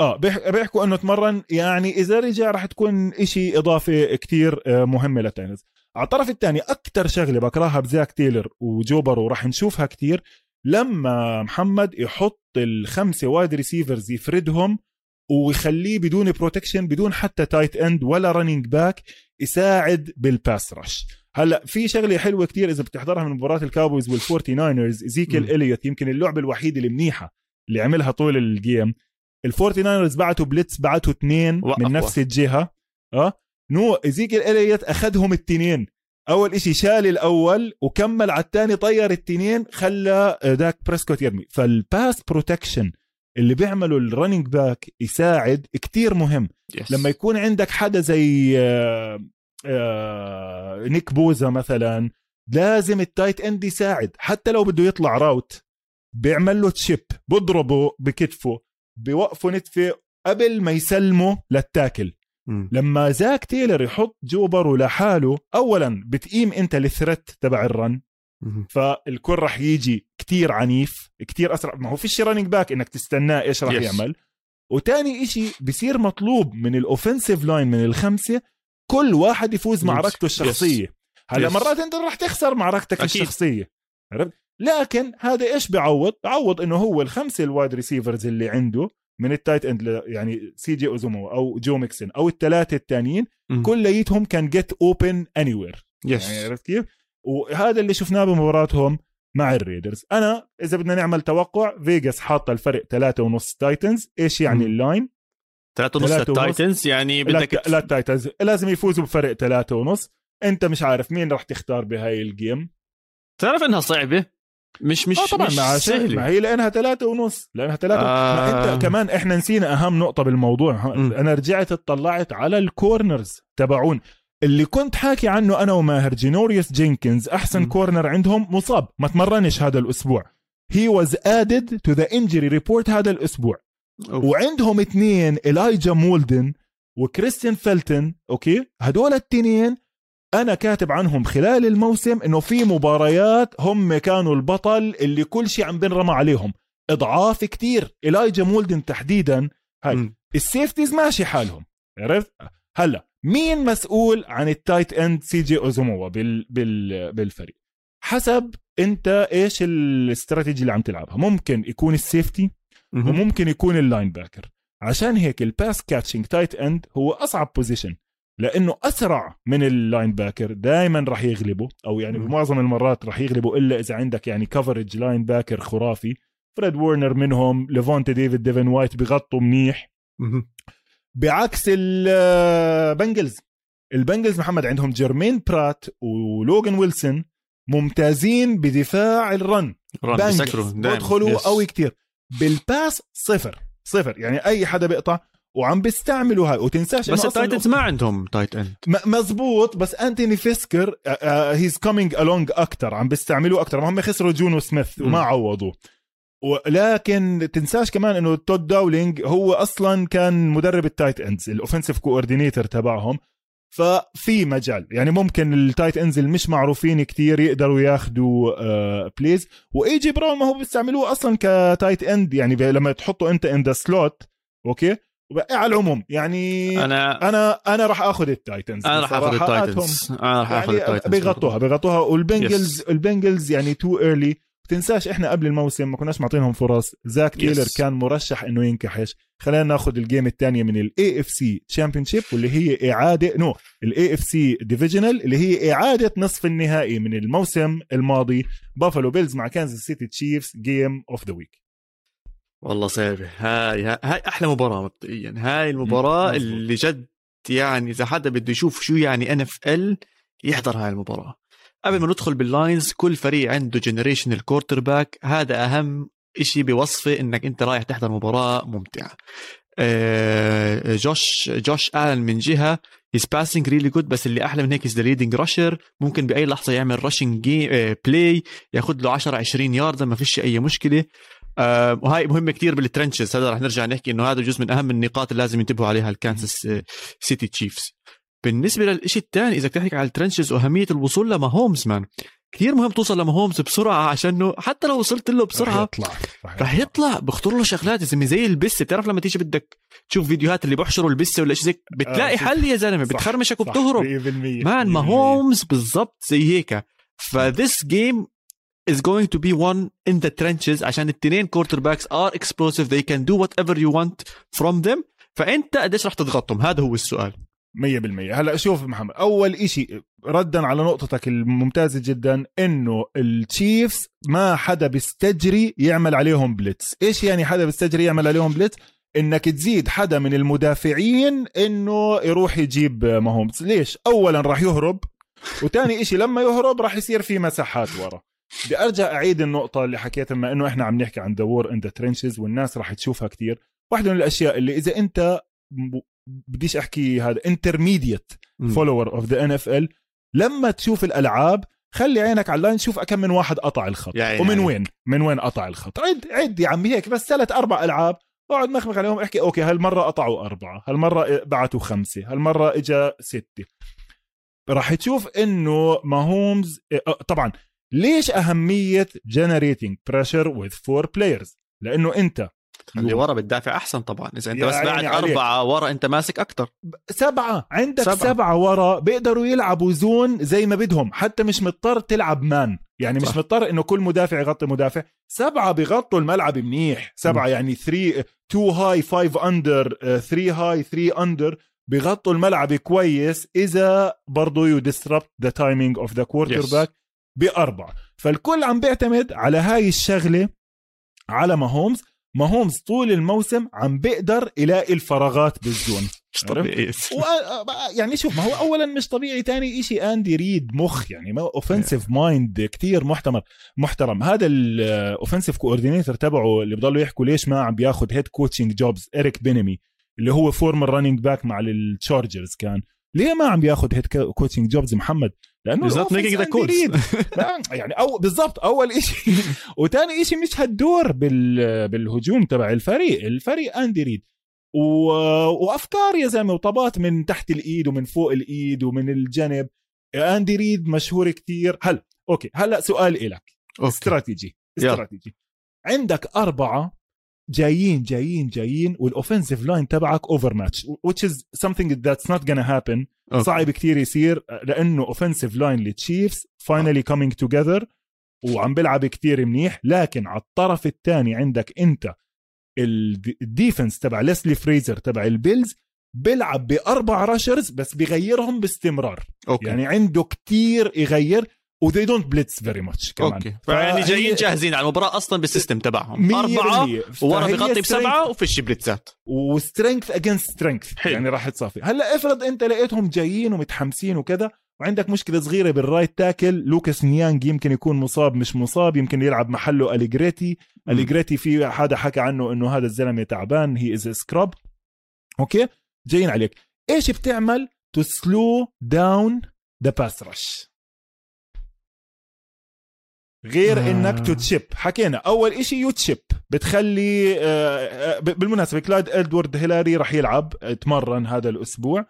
آه بيح- بيحكوا إنه تمرن يعني إذا رجع رح تكون إشي اضافه كتير آه، مهمة لل Titans على الطرف الثاني أكثر شغلة بكرهها بزاك تيلر وجو بورو ورح نشوفها كتير لما محمد يحط الخمسة wide receivers يفردهم ويخليه بدون protection بدون حتى tight end ولا running back يساعد بال pass rush هلأ في شغلة حلوة كتير إذا بتحضرها من مباراة ال Cowboys وال 49ers. زيكل إليوت يمكن اللعبة الوحيدة المنيحة اللي عملها طول ال game ال 49ers بعتوا blitz بعتوا اثنين من. نفس الجهة آه؟ no ايزيكيل إليوت أخذهم التنين. أول إشي شال الأول وكمل على الثاني طير التنين خلى داك بريسكوت يرمي. فال pass protection اللي بيعمله ال running back يساعد كتير مهم. Yes. لما يكون عندك حدا زي آه، آه، نيك بوزا مثلا لازم ال tight end يساعد. حتى لو بده يطلع route بيعمل له chip بضربه بكتفه. بوقفه نتفه قبل ما يسلمه لل tackle. لما زاك تيلر يحط جو بورو لحاله اولا بتقيم أنت ال threat تبع ال run. فالكل رح يجي كتير عنيف كتير أسرع ما هو فيش running back إنك تستناه إيش رح Yes. يعمل وتاني إشي بصير مطلوب من ال offensive line من الخمسة كل واحد يفوز. معركته الشخصية هلا Yes. مرات أنت رح تخسر معركتك أكيد. الشخصية عرفت لكن هذا إيش بيعوض بعوض إنه هو الخمسة ال wide receivers اللي عنده من ال tight end يعني سي جي اوزومو أو جو ميكسون أو الثلاثه الثانيين. كليتهم كان get open anywhere yes يعني عرفت كيف؟ وهذا اللي شفناه بمباراتهم مع الريدرز. أنا إذا بدنا نعمل توقع فيجاس حاطه الفرق ثلاثة ونص تايتنز إيش يعني. ال line ثلاثة ونص. التايتنز يعني بدك لا التايتنز لازم يفوزوا بفرق ثلاثة ونص. أنت مش عارف مين راح تختار بهاي ال game تعرف إنها صعبة؟ مش مش آه طبعا مش مع ما سهلة هي لأنها ثلاثة ونص لأنها ثلاثة آه. ما آه. أنت كمان إحنا نسينا أهم نقطة بالموضوع مم. أنا رجعت اطلعت على ال corners تبعون اللي كنت حاكي عنه أنا وماهر جانوريس جينكنز أحسن مم. corner عندهم مصاب ما تمرنش هذا الأسبوع he was added to the injury report هذا الأسبوع oof. وعندهم اثنين الايجا مولدن وكريستيان فلتن okay هدول التنين أنا كاتب عنهم خلال الموسم إنه في مباريات هم كانوا البطل اللي كل شيء عم بنرمى عليهم. إضعاف كتير. الايجا مولدن تحديدا. هاي. ال safeties ماشي حالهم. عرفت؟ هلأ مين مسؤول عن ال tight end سي جي اوزوما بال بال بالفريق؟ حسب أنت إيش الاستراتيجي اللي عم تلعبها. ممكن يكون ال safety. وممكن يكون ال linebacker. عشان هيك ال pass catching tight end هو أصعب position لأنه أسرع من ال linebacker دائما راح يغلبه أو يعني. بمعظم المرات راح يغلبه إلا إذا عندك يعني coverage linebacker خرافي فريد وورنر منهم لافونتي ديفيد ديفن وايت بغطوا منيح. بعكس البنجلز البنجلز محمد عندهم جيرمين برات ولوغان ويلسون ممتازين بدفاع ال run. بدخلوا yes. قوي كتير بال pass صفر صفر يعني أي حدا بيقطع وعم بيستعملوا هاي. وتنساش بس التايتنز ما عندهم tight end مزبوط بس أنتوني فيركسر he's coming along أكثر عم بيستعملوه أكثر ما هم خسروا جونو سميث وما. عوضوه. ولكن تنساش كمان إنه تود داونينج هو أصلا كان مدرب ال tight ends ال offensive coordinator تبعهم. ففي مجال يعني ممكن ال tight ends مش معروفين كتير يقدروا ياخذوا آه plays وإي جي براون ما هو بيستعملوه أصلا ك tight end يعني لما تحطه أنت in the slot okay؟ على العموم؟ يعني أنا أنا أنا راح آخذ التايتنز أنا راح آخذ. التايتنز. أنا راح آخذ يعني التايتنز. بيغطوها بيغطوها. والبنجلز Yes. البنجلز يعني too early تنساش إحنا قبل الموسم ما كناش معطينهم فرص. زاك تيلر Yes. كان مرشح إنه ينكحش. خلينا ناخذ ال game الثانية من ال AFC championship واللي هي اعاده no ال AFC divisional اللي هي إعادة نصف النهائي من الموسم الماضي. بافلو بيلز مع كانزاس سيتي تشيفز game of the week والله صعبة هاي هاي أحلى مباراة مبدئيا هاي المباراة مظبوط. اللي جد يعني إذا حدا بده يشوف شو يعني NFL يحضر هاي المباراة. قبل ما ندخل بال lines كل فريق عنده generational quarterback هذا أهم إشي بوصفة إنك أنت رايح تحضر مباراة ممتعة. آه، جوش جوش الن من جهة. his passing really good بس اللي أحلى من هيك as the leading rusher ممكن بأي لحظة يعمل rushing play ياخذ له 10 20 يارد ما فيش أي مشكلة. آه، وهاي مهمة كتير بال trenches. هذا رح نرجع نحكي إنه هذا جزء من أهم النقاط اللي لازم ينتبهوا عليها الكانساس آه، سيتي تشيفز. بالنسبة للشيء الثاني إذا بتحكي على ال trenches وأهمية الوصول لماهومز man كثير مهم توصل لماهومز بسرعة عشانه حتى لو وصلت له رح بسرعة يطلع رح يطلع. بخطر له شغلات يا زلمة زي البسة. بتعرف لما تيجي بدك تشوف فيديوهات اللي بيحشروا البسة ولا شيء زي بتلاقي آه،. حل يا زلمة بتخرمشك وبتهرب. 100% man 100%. ما هومز بالضبط زي هيك. ف this game is going to be won in the trenches عشان التنين quarterbacks are explosive. They can do whatever you want from them. فأنت قديش رح تضغطهم؟ هذا هو السؤال. 100% هلا شوف محمد أول إشي ردا على نقطتك الممتازة جدا إنه التشيفز ما حدا بيستجري يعمل عليهم blitz إيش يعني حدا بيستجري يعمل عليهم blitz إنك تزيد حدا من المدافعين إنه يروح يجيب ماهومز. ليش؟ اولا راح يهرب وتاني إشي لما يهرب راح يصير في مساحات ورا. بدي أرجع أعيد النقطة اللي حكيتها بما إنه إحنا عم نحكي عن the war in the trenches والناس راح تشوفها كتير. واحدة من الأشياء اللي إذا أنت بديش أحكي هذا intermediate follower of the NFL لما تشوف الألعاب خلي عينك على ال line شوف كم من واحد قطع الخط. ومن عليك. وين؟ من وين قطع الخط؟ عد عد يا عمي هيك بس ثلاث أربع ألعاب. اقعد مخمخ عليهم أحكي okay هالمرة قطعوا أربعة هالمرة بعتوا خمسة هالمرة اجى ستة. راح تشوف إنه ماهومز طبعا ليش أهمية generating pressure with four players لأنه أنت اللي ورا بتدافع أحسن طبعا. إذا أنت بس بعد أربعة ورا أنت ماسك أكثر سبعة. عندك سبعة, سبعة ورا بيقدروا يلعبوا zone زي ما بدهم. حتى مش مضطر تلعب man. يعني صح. مش مضطر إنه كل مدافع يغطي مدافع. سبعة بيغطوا الملعب منيح. سبعة م. يعني 3 2 هاي 5 under 3 هاي 3 under بيغطوا الملعب كويس إذا برضه you disrupt the timing of the quarterback بأربعة. فالكل عم بيعتمد على هاي الشغلة على ماهومز ماهومز طول الموسم عم بيقدر يلاقي الفراغات بال zone. مش طبيعي. يعني شوف ما هو اولا مش طبيعي تاني إشي اندي ريد مخ يعني ما offensive mind كتير محترم محترم. هذا ال offensive coordinator تبعه اللي بضلوا يحكوا ليش ما عم بياخذ head coaching jobs اريك بينمي اللي هو former running back مع التشارجرز كان. ليه ما عم بياخذ head coaching jobs محمد؟ لأنه يعني أو بالضبط أول شيء وثاني شيء مش هالدور بال... بالهجوم تبع الفريق. الفريق اندي ريد و... وأفكار يا زلمة وطبات من تحت الإيد ومن فوق الإيد ومن الجنب. اندي ريد مشهور كتير. هل okay هلأ سؤال إلك. strategy. strategy. عندك أربعة جايين جايين جايين وال offensive line تبعك overmatch which is something that's not gonna happen okay. صعب كتير يصير لأنه offensive line للتشيفز finally coming together وعم بيلعب كتير منيح لكن على الطرف الثاني عندك انت ال defense تبع ليسلي فريزر تبع البيلز بيلعب بأربع rushers بس بيغيرهم باستمرار okay. يعني عنده كتير يغير و they don't blitz very much كمان. okay. فيعني جايين جاهزين على المباراة أصلا بال system تبعهم. أربعة وورا بيغطي بسبعة وفيش blitz ات و strength against strength يعني راح تصافي هلأ افرض أنت لقيتهم جايين ومتحمسين وكذا وعندك مشكلة صغيرة بال right tackle لوكاس نيانج يمكن يكون مصاب مش مصاب يمكن يلعب محله أليجريتي. أليجريتي في حدا حكى عنه إنه هذا الزلمة تعبان he is scrub okay؟ جايين عليك. إيش بتعمل to slow down the pass rush غير آه. إنك ت chip حكينا أول إشي you chip بتخلي آه, آه، بالمناسبة كلايد إدوارد هيلاري راح يلعب تمرن هذا الأسبوع.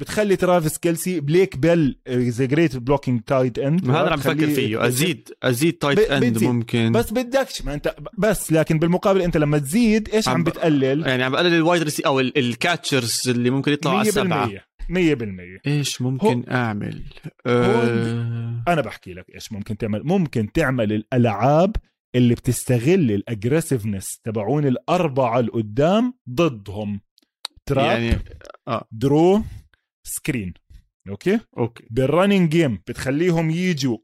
بتخلي ترافيس كيلسي بليك بيل the great blocking tight end هذا عم بفكر فيه. أزيد أزيد tight end ممكن. بس بدكش ما أنت بس لكن بالمقابل أنت لما تزيد إيش عم, عم بتقلل؟ يعني عم بقلل ال wide أو ال catchers اللي ممكن يطلعوا على السبعة. 100% إيش ممكن هو... اعمل؟ أه... أنا بحكي لك إيش ممكن تعمل. ممكن تعمل الألعاب اللي بتستغل ال aggressiveness تبعون الأربعة القدام ضدهم. trap يعني آه. draw screen okay? okay. بال running game بتخليهم يجوا.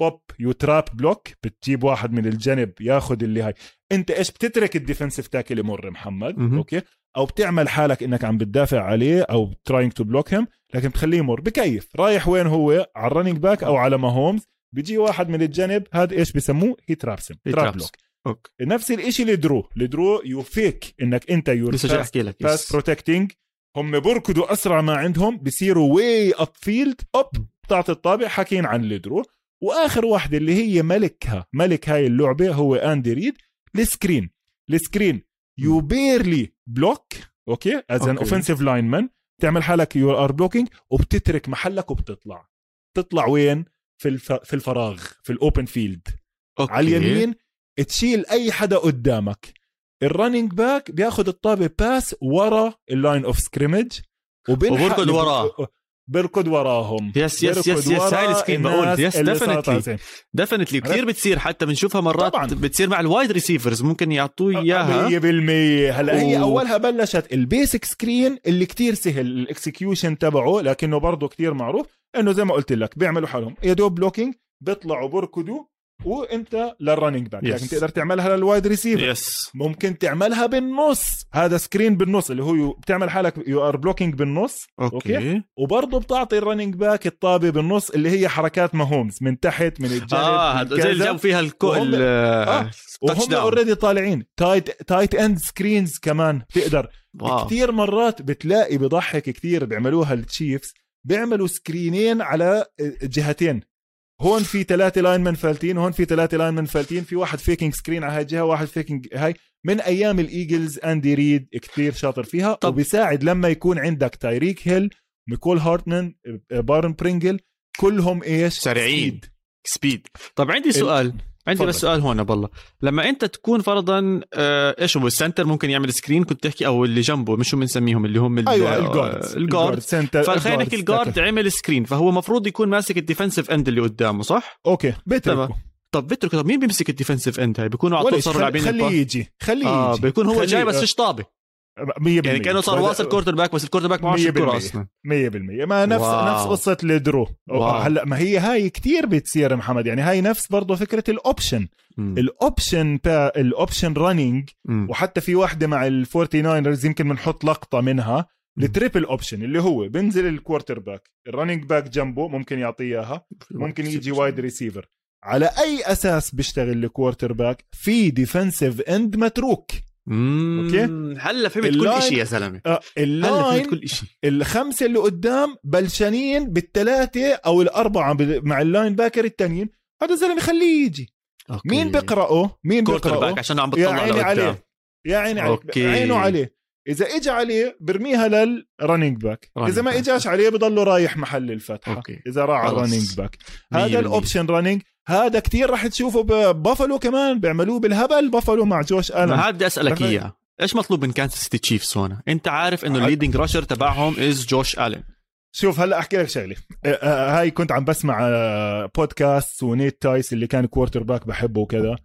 بوب you trap block بتجيب واحد من الجنب ياخذ اللي هاي. أنت إيش بتترك ال defensive tackle يمر محمد؟ م-م. okay? أو بتعمل حالك إنك عم بتدافع عليه أو trying to block him لكن بتخليه يمر. بكيف؟ رايح وين هو؟ على ال running back أو على ما هومز بيجي واحد من الجنب هذا إيش بسموه؟ he traps him trap block okay. نفس الشيء ل draw. ل draw you فيك إنك أنت you're لسه أحكي لك pass protecting هم بركضوا أسرع ما عندهم بصيروا way up field أوب بتعطي الطابع. حكين عن ل draw. وآخر واحدة اللي هي ملكها. ملك هاي اللعبة هو اندي ريد ال screen. ال screen you barely block okay as an offensive lineman تعمل حالك you are blocking وبتترك محلك وبتطلع. تطلع وين؟ في الف... في الفراغ في ال open field okay. على اليمين تشيل أي حدا قدامك. ال running back بياخذ الطابة pass ورا ال line of scrimmage وبركض وراه. بركض وراهم yes yes yes yes هاي ال screen بقول. يس ديفنتلي ديفنتلي كثير بتصير حتى بنشوفها مرات طبعا. بتصير مع ال wide receivers ممكن يعطوه آه، إياها. 100% هلا هي أولها بلشت ال basic screen اللي كتير سهل ال execution تبعه لكنه برضه كتير معروف. إنه زي ما قلت لك بيعملوا حالهم. يا دوب blocking بيطلعوا بركضوا وانت لل running back Yes. لكن تقدر تعملها لل wide receiver yes ممكن تعملها بالنص هذا screen بالنص اللي هو بتعمل حالك you are blocking بالنص okay, okay. وبرضه بتعطي ال running back الطابة بالنص اللي هي حركات ماهومز من تحت من الجانب آه من زي اللي. جابوا فيها الكو وهم- آه. touch وهم. already طالعين tight tight end screens كمان تقدر wow. كثير مرات بتلاقي بضحك كثير بيعملوها التشيفز بيعملوا screen ين على جهتين هون في ثلاثة linemen فالتين وهون في ثلاثة linemen فالتين في واحد faking screen على هاي الجهة واحد faking هاي من أيام الايجلز اندي ريد كثير شاطر فيها طب. وبيساعد لما يكون عندك تايريك هيل ميكول هارتمان بارن برينجل كلهم إيش سريعين. speed. speed طب عندي سؤال عندي. بس سؤال هون بالله لما أنت تكون فرضا آه إيش هو ال center؟ ممكن يعمل screen كنت تحكي أو اللي جنبه مش بنسميهم اللي هم أيوه آه، ال guards ال guard center فخلينا نحكي ال guard عمل screen فهو المفروض يكون ماسك ال defensive end اللي قدامه صح؟ okay. بتركه طب بترك طب مين بيمسك ال defensive end هاي؟ بيكونوا على طول صاروا لاعبين خليه يجي خليه آه يجي. بيكون هو جاي بس فيش طابه 100% يعني كأنه صار واصل quarterback بس ال quarterback ما عرفش 100% الكوره أصلا. 100% ما نفس wow. نفس قصة ال draw wow. هلأ ما هي هاي كتير بتصير محمد. يعني هاي نفس برضه فكرة ال option. ال option با ال option running. وحتى في واحدة مع الفورتي ناينرز يمكن بنحط لقطة منها. ال triple option اللي هو بنزل ال quarterback ال running back جنبه ممكن يعطيه إياها. ممكن يجي wide receiver على أي أساس بيشتغل ال quarterback في defensive end متروك. مم. okay. هلا فهمت كل شيء يا زلمه آه، هلا فهمت ال line كل شيء الخمسة اللي قدام بلشانين بالثلاثة أو الأربعة مع ال linebacker التانيين هذا الزلمه خليه يجي okay. مين بيقرأه مين بيقرأه عشان عم يا بتطلع عيني لقدام عليه يا عيني عليه okay. عينه عليه إذا اجى عليه برميها لل running back إذا ما. إجاش عليه بضله رايح محل الفتحة okay. إذا راح. ال running back هذا. ال option running هذا كتير راح تشوفه ببافلو كمان بيعملوه بالهبل. بافلو مع جوش الن ما هاد بدي أسألك إياه. إيش مطلوب من كانساس سيتي تشيفز هون؟ أنت عارف إنه ال leading rusher تبعهم is جوش الين شوف هلأ أحكي لك شغلة. آه، آه، هاي كنت عم بسمع آه، بودكاست ونيت تايس اللي كان quarterback بحبه وكذا.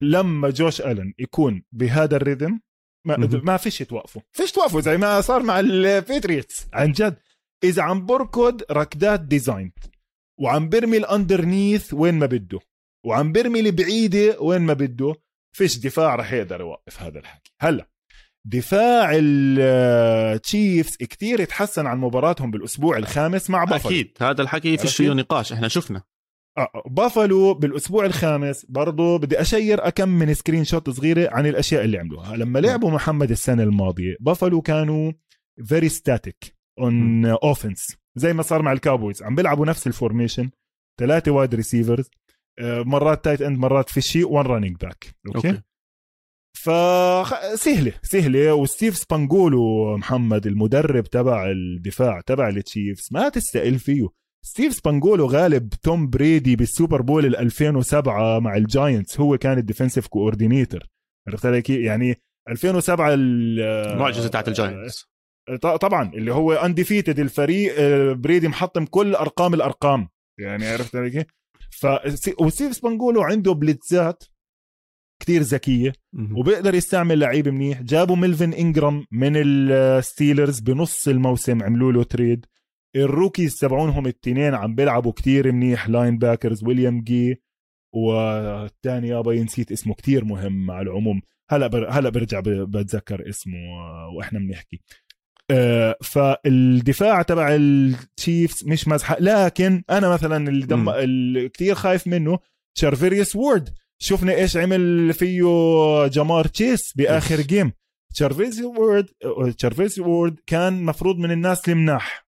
لما جوش الن يكون بهذا ال rhythm ما. ما فيش توقفه فيش توقفه زي ما صار مع البيتريتس عن جد. إذا عم بركض ركضات design وعم برمي ال underneath وين ما بده وعم برمي البعيدة وين ما بده. فيش دفاع رح يقدر يوقف هذا الحكي. هلأ دفاع التشيفز كتير تحسن عن مباراتهم بالأسبوع الخامس مع بافلو أكيد هذا الحكي فيش عرفت؟ فيه نقاش إحنا شفنا. آه، بافلو بالأسبوع الخامس برضو بدي أشير أكم من screenshot صغيرة عن الأشياء اللي عملوها. لما لعبوا محمد السنة الماضية بافلو كانوا very static on offense زي ما صار مع الكاوبويز عم بيلعبوا نفس ال formation ثلاثة wide receivers مرات tight end مرات فيشي one running back okay, okay. فسهله سهلة وستيف سبانجولو محمد المدرب تبع الدفاع تبع التشيفز ما تستقل فيه. ستيف سبانجولو غالب توم بريدي بالسوبر بول ال 2007 مع الجاينتس هو كان ال defensive coordinator عرفت علي كيف؟ يعني 2007 ال- المعجزة تاعت الجاينتس طبعا اللي هو undefeated الفريق آه، بريدي محطم كل أرقام الأرقام. يعني عرفت علي كيف؟ ف وستيف سبانجولو عنده blitz ات كتير ذكية. وبيقدر يستعمل لعيب منيح. جابوا ميلفن انجرام من الستيلرز بنص الموسم عملوا له trade. ال rookies تبعونهم التنين عم بيلعبوا كتير منيح linebackers ويلي جاي والثاني يابا نسيت اسمه كتير مهم على العموم. هلا بر... هلا برجع ب... بتذكر اسمه آه، وإحنا بنحكي. آه، فالدفاع تبع التشيفز مش مزحه لكن أنا مثلا اللي, دم... اللي كتير خايف منه تشارفيريوس وورد. شفنا إيش عمل فيه جمار تشيس بآخر. game. تشارفيز وورد تشارفيز وورد كان مفروض من الناس المناح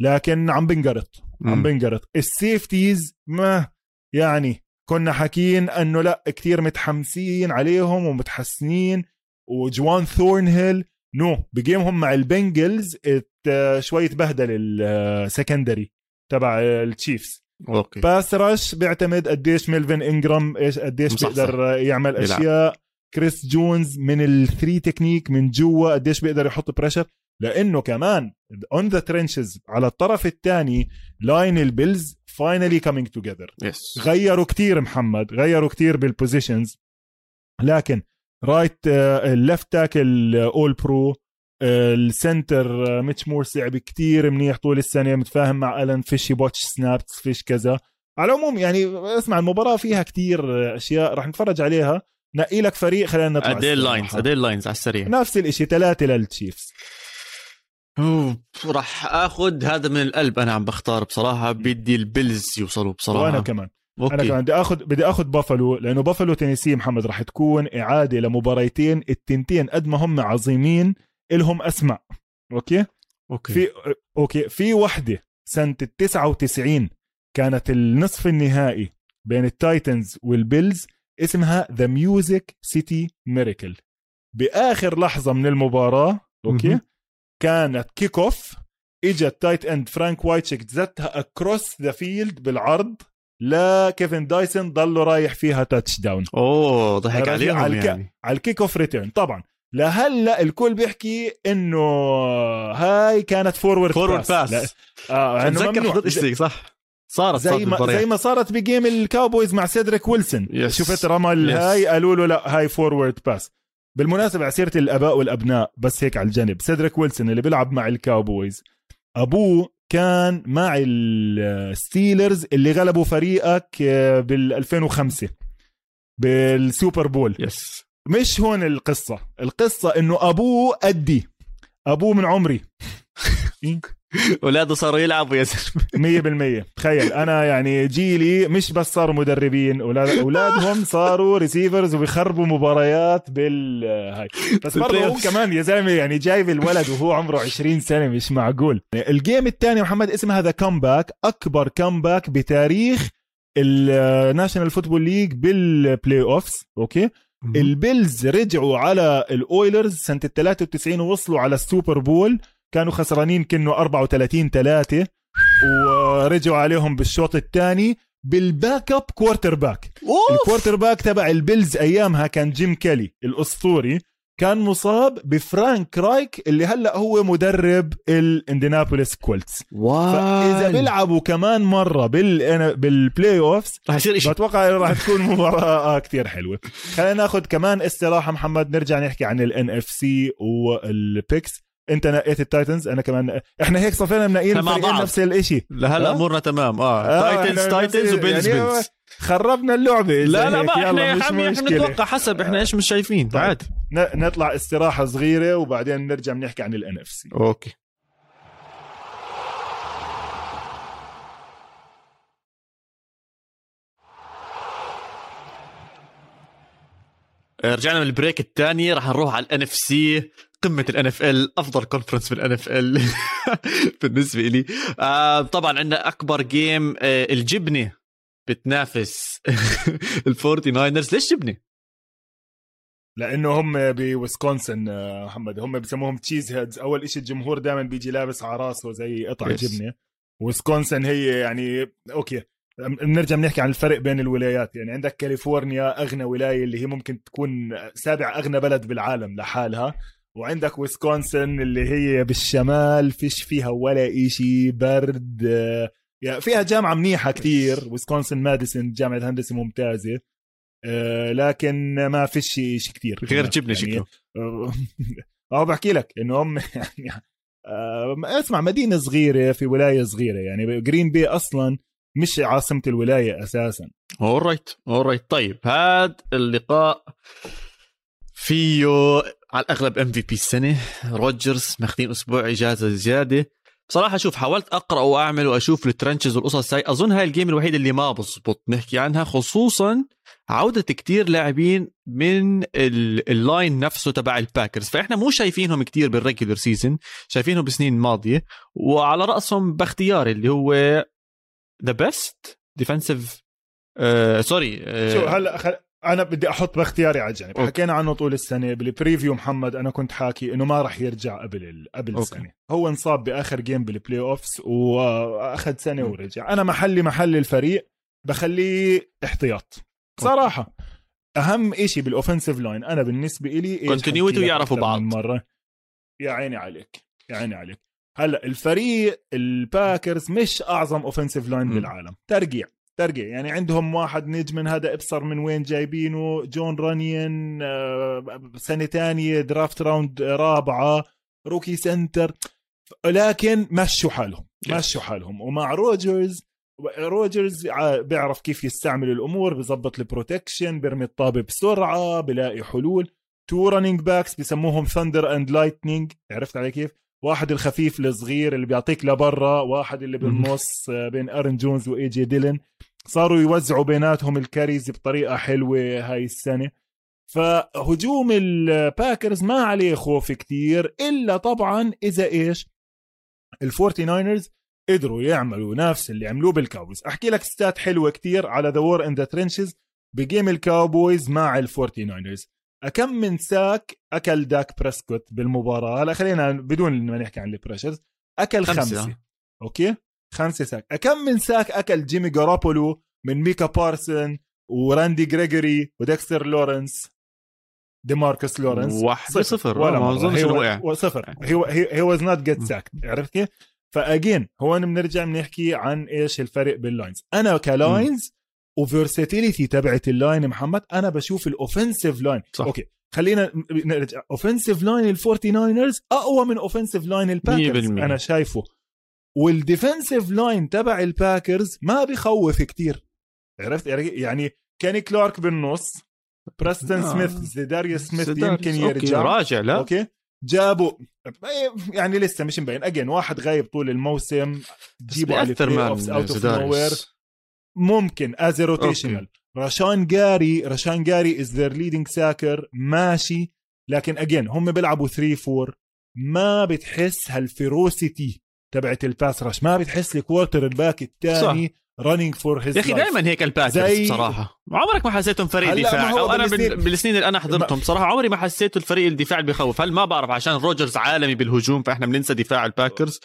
لكن عم بنقرط. عم. بنقرط. ال safeties ما يعني كنا حكين إنه لا كتير متحمسين عليهم ومتحسنين. وجوان ثورنهيل نو ب game هم مع البنجلز ات- شوي تبهدل ال secondary تبع التشيفز. okay. pass rush بيعتمد قديش ميلفن إنجرام إيش قديش. بيقدر يعمل يلعب. أشياء. كريس جونز من ال three technique من جوا قديش بيقدر يحط pressure لأنه كمان on the trenches على الطرف الثاني line البيلز finally coming together غيروا كتير محمد غيروا كتير بال positions لكن right ال left tackle all pro ال center ميتش مورس لعب كتير منيح طول السنة متفاهم مع الن فيش botched snaps فيش كذا. على العموم يعني اسمع المباراة فيها كتير أشياء راح نتفرج عليها. نقي لك فريق خلينا نطلع ادي استراحة. ال lines ادي ال lines على السريع. نفس الشيء ثلاثة للتشيفز راح آخذ هذا من القلب أنا عم بختار بصراحة بدي البيلز يوصلوا بصراحة. وأنا كمان. okay. أنا كمان بدي اخذ بدي آخذ بافلو لأنه بافلو تينيسي محمد راح تكون إعادة لمباريتين التنتين قد ما هم عظيمين إلهم اسمع okay؟ okay. في okay. في وحدة سنة ال 99 كانت النصف النهائي بين التايتنز والبيلز اسمها the Music City Miracle بآخر لحظة من المباراة okay. كانت kickoff اجى ال tight end فرانك وايتشيك زتها across the field بالعرض. لكيفن دايسون ضله رايح فيها touchdown أوه ضحك عليهم على الك- يعني. على ال kickoff return طبعا. لهلأ الكل بيحكي إنه هاي كانت forward forward pass آه إنه بتذكر ممنوع. حضرتك إيش صح؟ صارت زي صارت ما زي ما صارت ب game الكاوبويز مع سيدريك ويلسون. Yes. شفت رمى الهاي قالوا له لا هاي forward pass بالمناسبة على سيرة الآباء والأبناء بس هيك على الجنب سيدريك ويلسون اللي بيلعب مع الكاوبويز. أبوه كان مع الستيلرز اللي غلبوا فريقك بال 2005 بالسوبر بول. yes مش هون القصة. القصة إنه أبوه قدي أبوه من عمري. اولاده صاروا يلعبوا يا زلمة. 100% تخيل أنا يعني جيلي مش بس صاروا مدربين أولاد أولادهم صاروا receivers وبيخربوا مباريات بال هاي. بس برضه هو بال playoffs. كمان يا زلمة يعني جايب الولد وهو عمره 20 سنة مش معقول. ال game الثاني محمد اسمها the comeback أكبر comeback بتاريخ ال National Football League بال playoffs okay البيلز رجعوا على الأويلرز سنة ال 93 ووصلوا على السوبر بول. كانوا خسرانين كانه 34 3 ورجعوا عليهم بالشوط الثاني بال backup quarterback. ال quarterback تبع البيلز أيامها كان جيم كيلي الأسطوري. كان مصاب بفرانك رايك اللي هلأ هو مدرب الاندينابوليس كولتس فإذا بيلعبوا كمان مرة بال بال playoffs راح يصير شيء بتوقع راح تكون مباراة كثير حلوة. خلينا ناخذ كمان استراحة محمد نرجع نحكي عن ال NFC وال picks انت نقيت ال Titans أنا كمان إحنا هيك صفينا منقيين الفريقين. نفس الشيء لهلا؟ أمورنا تمام آه آه، Titans إحنا Titans و Bills يعني Bills خربنا اللعبة لا لا. ما إحنا يا حمي إحنا. نتوقع حسب إحنا إيش مش شايفين طيب. عادي ن- نطلع استراحة صغيرة وبعدين نرجع بنحكي عن ال NFC okay رجعنا من ال break الثاني راح نروح على ال NFC قمة ال NFL أفضل conference بال NFL بالنسبة لي آه طبعا عندنا أكبر game آه الجبنة بتنافس الفورتي ناينرز ليش جبنة؟ لأنه هم بويسكونسن آه، محمد. هم بسموهم cheese heads أول شيء الجمهور دائما بيجي لابس على راسه زي قطع Yes. جبنة. ويسكونسن هي يعني okay بنرجع بنحكي عن الفرق بين الولايات. يعني عندك كاليفورنيا أغنى ولاية اللي هي ممكن تكون سابع أغنى بلد بالعالم لحالها. وعندك ويسكونسن اللي هي بالشمال فيش فيها ولا إشي برد. يعني فيها جامعة منيحة كتير. ويسكونسن ماديسون جامعة هندسة ممتازة. آه، لكن ما فيش شيء كتير. غير جبنة يعني شكله. آه بحكي لك إنه هم يعني آه، اسمع مدينة صغيرة في ولاية صغيرة. يعني جرين بي أصلا مش عاصمة الولاية أساسا. alright alright طيب هذا اللقاء فيه على الأغلب MVP السنة. روجرز ماخذين أسبوع إجازة زيادة. بصراحة شوف حاولت أقرأ وأعمل وأشوف ال trenches والقصص هاي. أظن هاي ال game الوحيدة اللي ما بزبط. نحكي عنها خصوصا عودة كتير لاعبين من ال- ال line نفسه تبع ال Packers. فإحنا مو شايفينهم كتير بال regular season شايفينهم بسنين ماضية. وعلى رأسهم باختياري اللي هو the best defensive sorry هلا. أنا بدي أحط باختياري على جنب okay. حكينا عنه طول السنة بال preview محمد أنا كنت حاكي إنه ما راح يرجع قبل ال... قبل okay. السنة هو انصاب بآخر game بال playoffs واخذ سنة م. ورجع أنا محلي محل الفريق بخليه احتياط صراحة أهم إشي بال offensive line أنا بالنسبة لي لك ويعرفوا بعض. مرة يا عيني عليك يا عيني عليك هلأ الفريق ال Packers مش أعظم offensive line. بالعالم ترقيع ترقيع يعني عندهم واحد نجم من هذا أبصر من وين جايبينه؟ جون رانيان آه، سنة تانية draft round رابعة rookie center. لكن مشوا حالهم. مشوا حالهم. ومع روجرز روجرز ع- بيعرف كيف يستعمل الأمور بظبط ال protection بيرمي الطابة بسرعة بلاقي حلول. two running backs بسموهم thunder and lightning عرفت علي كيف؟ واحد الخفيف الصغير اللي بيعطيك لبرا واحد اللي بالنص آه، بين آرون جونز واي جي ديلن صاروا يوزعوا بيناتهم ال carries بطريقة حلوة هاي السنة. فهجوم ال Packers ما عليه خوف كتير إلا طبعا إذا إيش؟ الفورتي ناينرز قدروا يعملوا نفس اللي عملوه بال Cowboys أحكي لك stat حلوة كتير على the war in the trenches ب game ال Cowboys مع الفورتي ناينرز كم من sack أكل داك بريسكوت بالمباراة. هلا خلينا بدون ما نحكي عن ال pressures أكل خمسة. خمسة, خمسة. okay؟ خمسة sack. كم من sack أكل جيمي جاروبولو من ميكا بارسونز وراندي جريجوري وديكستر لورنس؟ ديماركس لورنس. واحد صفر. ولا ما. أظنش وقع. صفر. he he was not get sack عرفت كيف؟ ف again هون بنرجع بنحكي عن إيش الفرق بال lines أنا ك lines و versatility تبعت ال line محمد أنا بشوف ال offensive line صح. okay. خلينا نرجع. offensive line ال 49ers أقوى من offensive line ال Packers 100%. أنا شايفه. وال defensive line تبع ال Packers ما بخوف كتير. عرفت؟ يعني كيني كلارك بالنص بريستون آه. سميث زيداريوس سميث. يمكن okay، يرجع. راجع لا. okay؟ جابوا يعني لسه مش مبين. again واحد غايب طول الموسم جيبوا على اوت اوف ممكن از روتيشنال رشان جاري رشان جاري از ذير ليدنج ساكر ماشي. لكن اجين هم بيلعبوا 3 4 ما بتحس هالفيروسيتي. تبعت الباس رش. ما بتحس الكوارتر الباك الثاني رننج فور هيز يا أخي دائما هيك الباكرز زي- بصراحة. عمرك ما حسيتهم فريق هو أو أنا بالسنين- بال- بالسنين اللي أنا حضرتهم بصراحه عمري ما حسيته الفريق الدفاع اللي بخوف. هل ما بعرف عشان روجرز عالمي بالهجوم فإحنا بننسى دفاع ال Packers؟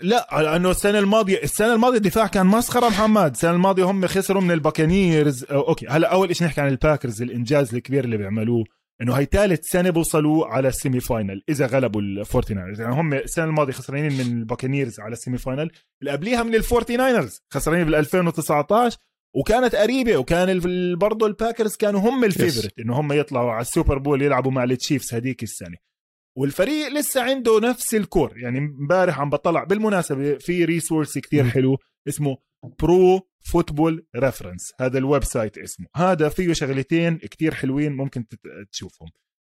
لا لأنه السنة الماضيه السنة الماضية الدفاع كان مسخرة محمد. السنة الماضية هم خسروا من ال Buccaneers okay. هلا أول شيء نحكي عن ال Packers الإنجاز الكبير اللي بيعملوه. إنه هي ثالث سنة بوصلوا على ال semi final إذا غلبوا الفورتي ناينرز يعني هم السنة الماضية خسرانين من ال Buccaneers على ال semi final اللي قبليها من الفورتي ناينرز خسرانين بال 2019 وكانت قريبة وكان برضه ال Packers كانوا هم ال favorite إنه هم يطلعوا على ال Super Bowl يلعبوا مع ال Chiefs هذيك السنة. والفريق لسه عنده نفس ال core يعني امبارح عم بطلع بالمناسبة في resource كتير مم. حلو اسمه Pro Football Reference. هذا ال website اسمه. هذا فيه شغلتين كتير حلوين ممكن تشوفهم.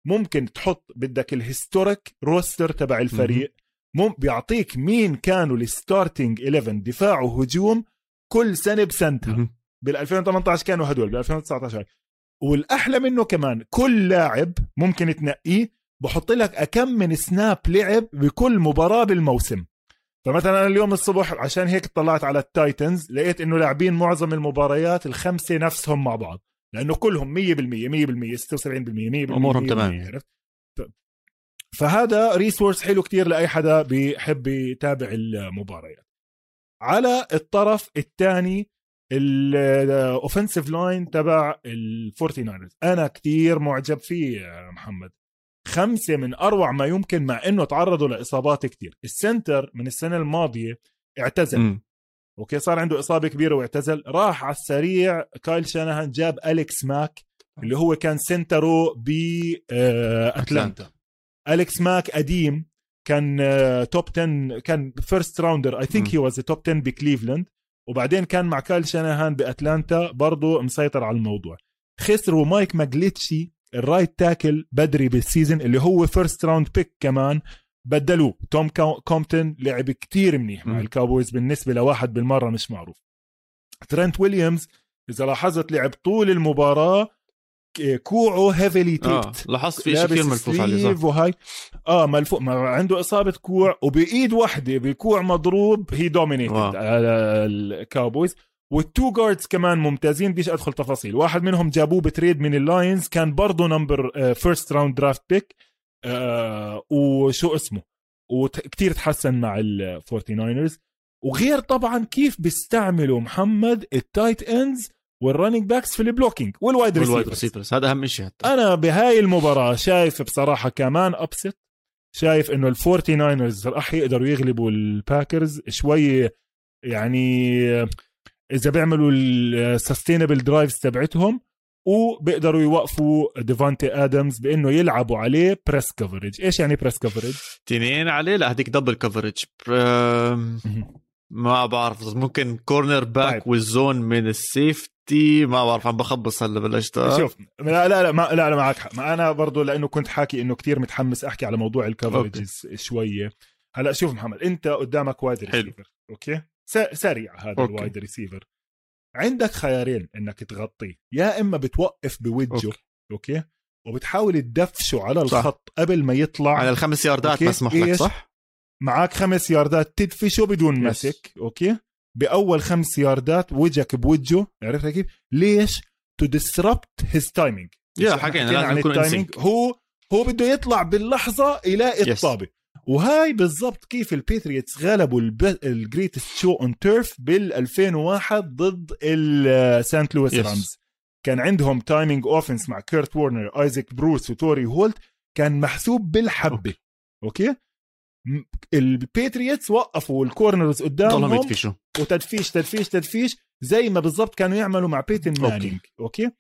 ممكن تحط بدك ال historic roster تبع الفريق. مم بيعطيك مين كانوا ال starting 11 دفاع وهجوم كل سنة بسنتها. بال 2018 كانوا هدول بال 2019 هاي. والأحلى منه كمان كل لاعب ممكن تنقيه. بحط لك أكم من snap لعب بكل مباراة بالموسم. فمثلا أنا اليوم الصبح عشان هيك طلعت على ال Titans لقيت إنه لاعبين معظم المباريات الخمسة نفسهم مع بعض لأنه كلهم 100% 100% 76% 100% أمورهم 100%. تمام يعني. فهذا resource حلو كتير لأي حدا بيحب يتابع المباريات على الطرف الثاني ال offensive line تبع ال Forty Niners أنا كتير معجب فيه يا محمد خمسة من أروع ما يمكن مع أنه تعرضوا لإصابات كتير. ال center من السنة الماضية اعتزل. مم. okay صار عنده إصابة كبيرة واعتزل. راح على السريع كايل شانهان جاب أليكس ماك اللي هو كان center ه باتلانتا أليكس ماك قديم كان آه، top 10 كان first rounder I think. He was top 10 بكليفلاند. وبعدين كان مع كايل شانهان بأتلانتا برضه مسيطر على الموضوع. خسروا مايك ماجلينشي ال right tackle بدري بال season اللي هو first round pick كمان. بدلوه. توم كو- كومبتون لعب كتير منيح مع. ال Cowboys بالنسبة لواحد بالمرة مش معروف. ترنت ويليامز إذا لاحظت لعب طول المباراة كوعه heavily آه taped لاحظت في شيء كثير ملفوف عليه وهاي. آه ملفوف ما عنده إصابة كوع وبإيد واحدة بكوع مضروب هي. dominated على ال Cowboys. وال two guards كمان ممتازين بديش أدخل تفاصيل. واحد منهم جابوه ب trade من ال Lions كان برضه number first round draft pick وشو اسمه؟ وكتير تحسن مع ال Forty Niners وغير طبعا كيف بيستعملوا محمد ال tight ends وال running backs في ال blocking وال wide receivers receivers هذا أهم شيء حتى. أنا بهاي المباراة شايف بصراحة كمان upset شايف إنه ال Forty Niners راح يقدروا يغلبوا ال Packers شوي يعني إذا بيعملوا ال sustainable drives تبعتهم وبيقدروا يوقفوا ديفانتي ادمز بإنه يلعبوا عليه press coverage إيش يعني press coverage اثنين عليه؟ لا هذيك double coverage ما بعرف ممكن corner back طيب. وال zone من ال safety ما بعرف عم بخبص هلا بلشت. شوف لا لا لا ما لا لا معك حق. ما أنا برضو لأنه كنت حاكي إنه كتير متحمس أحكي على موضوع ال coverages شوية. هلا شوف محمد أنت قدامك wide. receiver okay؟ سريع هذا okay. ال wide receiver عندك خيارين إنك تغطيه يا إما بتوقف بوجهه okay. okay؟ وبتحاول تدفشه على صح. الخط قبل ما يطلع على الخمس ياردات. مسموح لك؟ صح؟ معك خمس ياردات تدفشه بدون yes. مسك okay بأول خمس ياردات وجهك بوجهه عرفت كيف ليش to disrupt his timing يا حكينا لازم يكون هو هو بده يطلع باللحظة يلاقي. الطابة وهاي بالضبط كيف ال Patriots غلبوا ال greatest show on turf بال 2001 ضد السانت لويس Yes. Rams كان عندهم timing offense مع كيرت وورنر ايزاك بروس وتوري هولت كان محسوب بالحبة. okay, okay؟ وقفوا ال corners قدامهم. يدفشوا. وتدفيش تدفيش تدفيش. زي ما بالضبط كانوا يعملوا مع بيتن. مانينج okay. okay؟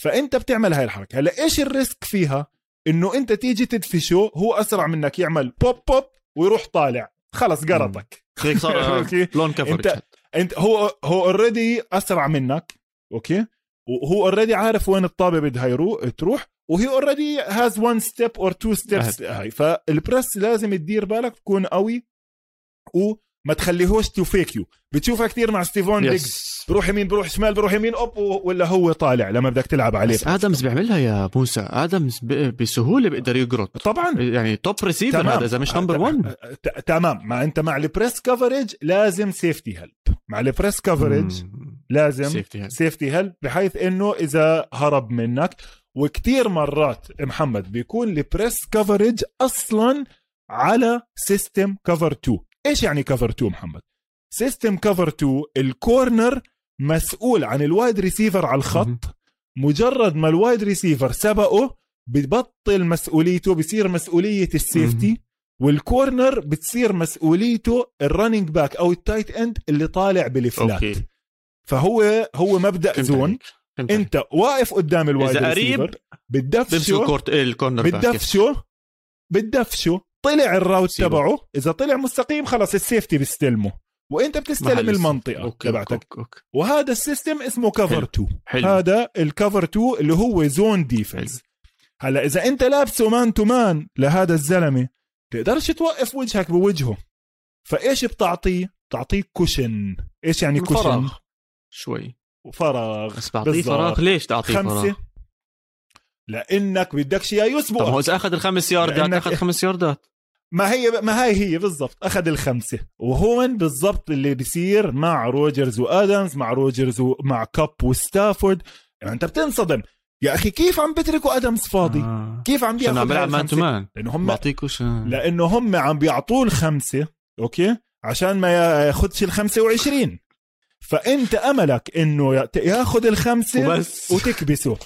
فأنت بتعمل هاي الحركة. هلأ إيش ال risk فيها؟ إنه أنت تيجي تدفشه هو أسرع منك يعمل بوب بوب ويروح طالع. خلص قرطك. هيك صار آه،. blown cover أنت- انت هو هو already أسرع منك okay؟ وهو already عارف وين الطابة بدها يروح تروح وهي already has one step or two steps هاي. فال press لازم تدير بالك تكون قوي وما تخليهوش to fake you بتشوفها كثير مع ستيفون ديجز yes بروح يمين بروح شمال بروح يمين أوب ولا هو طالع لما بدك تلعب عليه. بس آدمز بيعملها يا موسى. آدمز بسهولة بيقدر يقرط. طبعا. يعني top receiver هذا إذا مش number 1 ت- تمام. ما أنت مع ال press coverage لازم safety help مع ال press coverage لازم safety help بحيث إنه إذا هرب منك. وكتير مرات محمد بيكون ال press coverage أصلا على system cover 2 إيش يعني cover 2 محمد؟ system cover 2 ال corner مسؤول عن ال wide receiver على الخط مجرد ما ال wide receiver سبقه ببطل مسؤوليته بصير مسؤولية ال safety وال corner بتصير مسؤوليته ال running back أو ال tight end اللي طالع بال flat okay. فهو هو مبدأ فهمت zone. عليك. فهمت عليك. أنت واقف قدام ال wide إذا قريب بتدفشه ال corner بتدفشه بتدفشه طلع ال route. تبعه إذا طلع مستقيم خلص ال safety بيستلمه. وإنت بتستلم المنطقة okay، تبعتك. okay، okay. وهذا ال system اسمه cover حلو. 2 حلو. هذا ال cover 2 اللي هو zone defense هلا إذا أنت لاعبه man to man لهذا الزلمة تقدرش توقف وجهك بوجهه. فإيش بتعطيه بتعطيه cushion إيش يعني cushion فراغ شوي. فراغ. بس بعطيه. فراغ. ليش تعطيه فراغ؟ لأنك بدكش اياه طب هو إذا أخذ الخمس ياردات أخذ خمس ياردات. ما هي ما هاي هي بالضبط أخذ الخمسة. وهون بالضبط اللي بيصير مع روجرز وآدمز مع روجرز ومع كاب وستافورد؟ يعني أنت بتنصدم. يا أخي كيف عم بتركوا آدمز فاضي؟ آه. كيف عم عشان بياخذ عم هاي بلعب man to؟ man؟ لأنه هم بعطيكوش لأنه هم عم بيعطوه الخمسة okay؟ عشان ما ياخذش ال 25 فأنت أملك إنه يا- ياخذ الخمسة وبس. وتكبسه.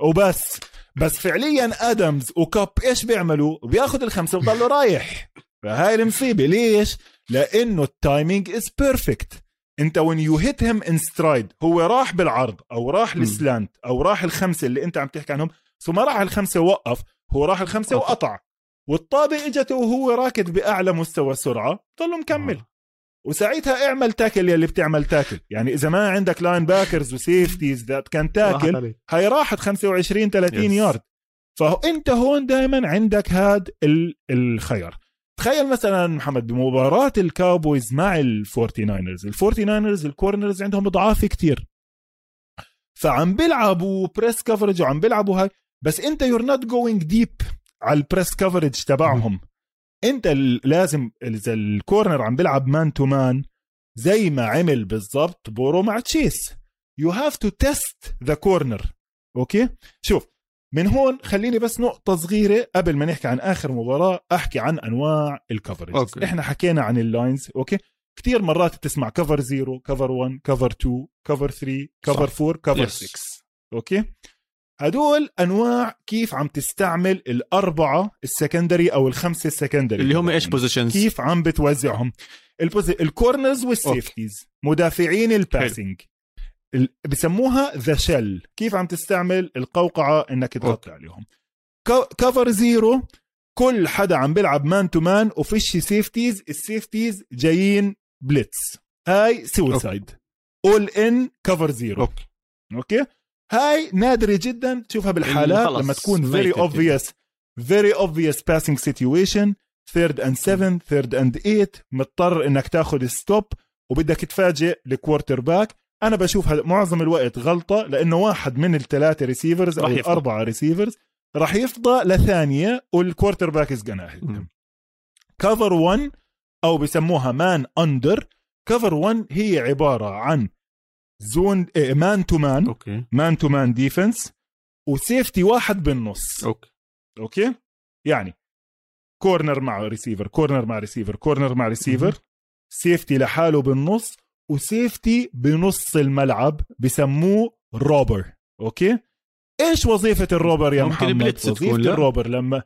وبس. بس فعليا آدمز وكاب إيش بيعملوا؟ بياخذ الخمسه وبضلوا رايح. فهاي المصيبة. ليش؟ لأنه ال timing is perfect أنت when you hit him in stride هو راح بالعرض أو راح. ال slant أو راح الخمسة اللي أنت عم تحكي عنهم. ثم راح الخمسة ووقف هو راح الخمسة قطع. وقطع. والطابه إجته وهو راكد بأعلى مستوى سرعة ضل مكمل. آه. وساعتها اعمل tackle يلي بتعمل tackle. يعني إذا ما عندك linebackers و safeties that can tackle هاي راحت 25 30 Yes. yard فانت هون دائما عندك هاد ال- الخيار. تخيل مثلا محمد بمباراة الكاوبويز مع الفورتي ناينرز الفورتي ناينرز الكورنرز عندهم ضعاف كتير. فعم بيلعبوا press coverage وعم بيلعبوا هاي بس أنت you're not going deep على ال press coverage تبعهم. انت لازم اذا ال corner عم بيلعب man to man زي ما عمل بالضبط Burrow مع Chase. you have to test the corner okay؟ شوف من هون خليني بس نقطة صغيرة قبل ما نحكي عن آخر مباراة أحكي عن أنواع ال coverage okay. إحنا حكينا عن ال lines okay؟ كتير مرات بتسمع cover zero cover 1 cover 2 cover 3 cover 4 cover Yes. 6 okay؟ هدول أنواع كيف عم تستعمل الأربعة ال secondary أو الخمسة ال secondary. اللي هم إيش positions كيف عم بتوزعهم. ال posi... ال corners وال safeties مدافعين ال passing ال... بسموها the shell كيف عم تستعمل القوقعة إنك تغطي عليهم. cover zero كل حدا عم بيلعب man to man وفيش safeties ال safeties جايين blitz هاي suicide all in cover zero okay. okay؟ هاي نادرة جدا تشوفها بالحالات لما تكون كده. obvious very obvious passing situation third and seven third and eight مضطر إنك تاخذ stop وبدك تفاجئ ال quarterback أنا بشوفها معظم الوقت غلطة لأنه واحد من الثلاثة receivers أو. الأربعة receivers راح يفضى لثانية وال quarterback is gonna مم. cover 1 أو بسموها man under cover 1 هي عبارة عن zone man to man okay. man to man defense و safety واحد بالنص. okay. okay؟ يعني corner مع receiver corner مع receiver corner مع receiver safety لحاله بالنص و safety بنص الملعب بسموه robber okay؟ إيش وظيفة ال robber يا ممكن محمد؟ وظيفة تكون،؟ ال robber لما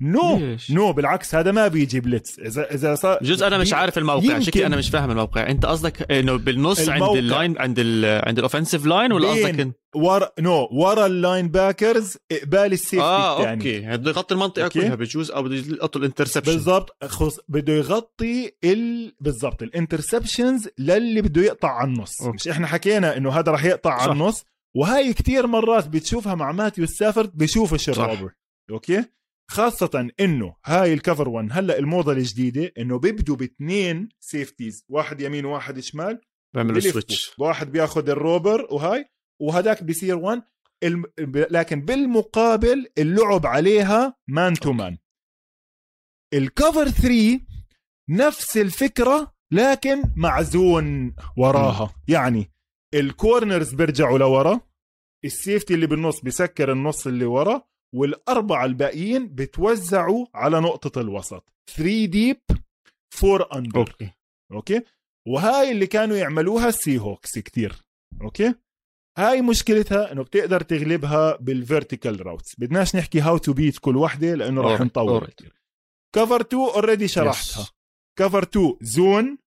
no ليش؟ no بالعكس هذا ما بيجي blitz اذا إذا صار جزء أنا مش عارف الموقع شكلي أنا مش فاهم الموقع أنت قصدك إنه بالنص عند الموقع. ال line عند ال عند ال offensive line ولا قصدك إن- ورا no ورا ال linebackers قبال ال safety آه الثاني okay بده يغطي المنطقة okay. كلها بجوز أو بده يلقطوا ال interception بالضبط خص بده يغطي ال... بالضبط ال interceptions للي بده يقطع على النص okay. مش إحنا حكينا إنه هذا رح يقطع. على النص وهاي كتير مرات بتشوفها مع ماثيو ستافورد بشوفش صح. ال robber okay خاصة إنه هاي ال cover 1 هلأ الموضة الجديدة إنه بيبدوا باثنين safeties واحد يمين وواحد شمال بيعملوا. switch واحد بياخذ ال robber وهاي وهداك بيصير 1 الم... لكن بالمقابل اللعب عليها man to man ال cover 3 نفس الفكرة لكن مع zone وراها يعني ال corners بيرجعوا لورا ال safety اللي بالنص بيسكر النص اللي ورا والأربعة الباقيين بتوزعوا على نقطة الوسط. 3 deep 4 under okay. okay؟ وهاي اللي كانوا يعملوها ال Seahawks كتير. okay؟ هاي مشكلتها إنه بتقدر تغلبها بال vertical routes بدناش نحكي how to beat كل وحدة لأنه راح نطول. cover 2 already شرحتها. cover 2 zone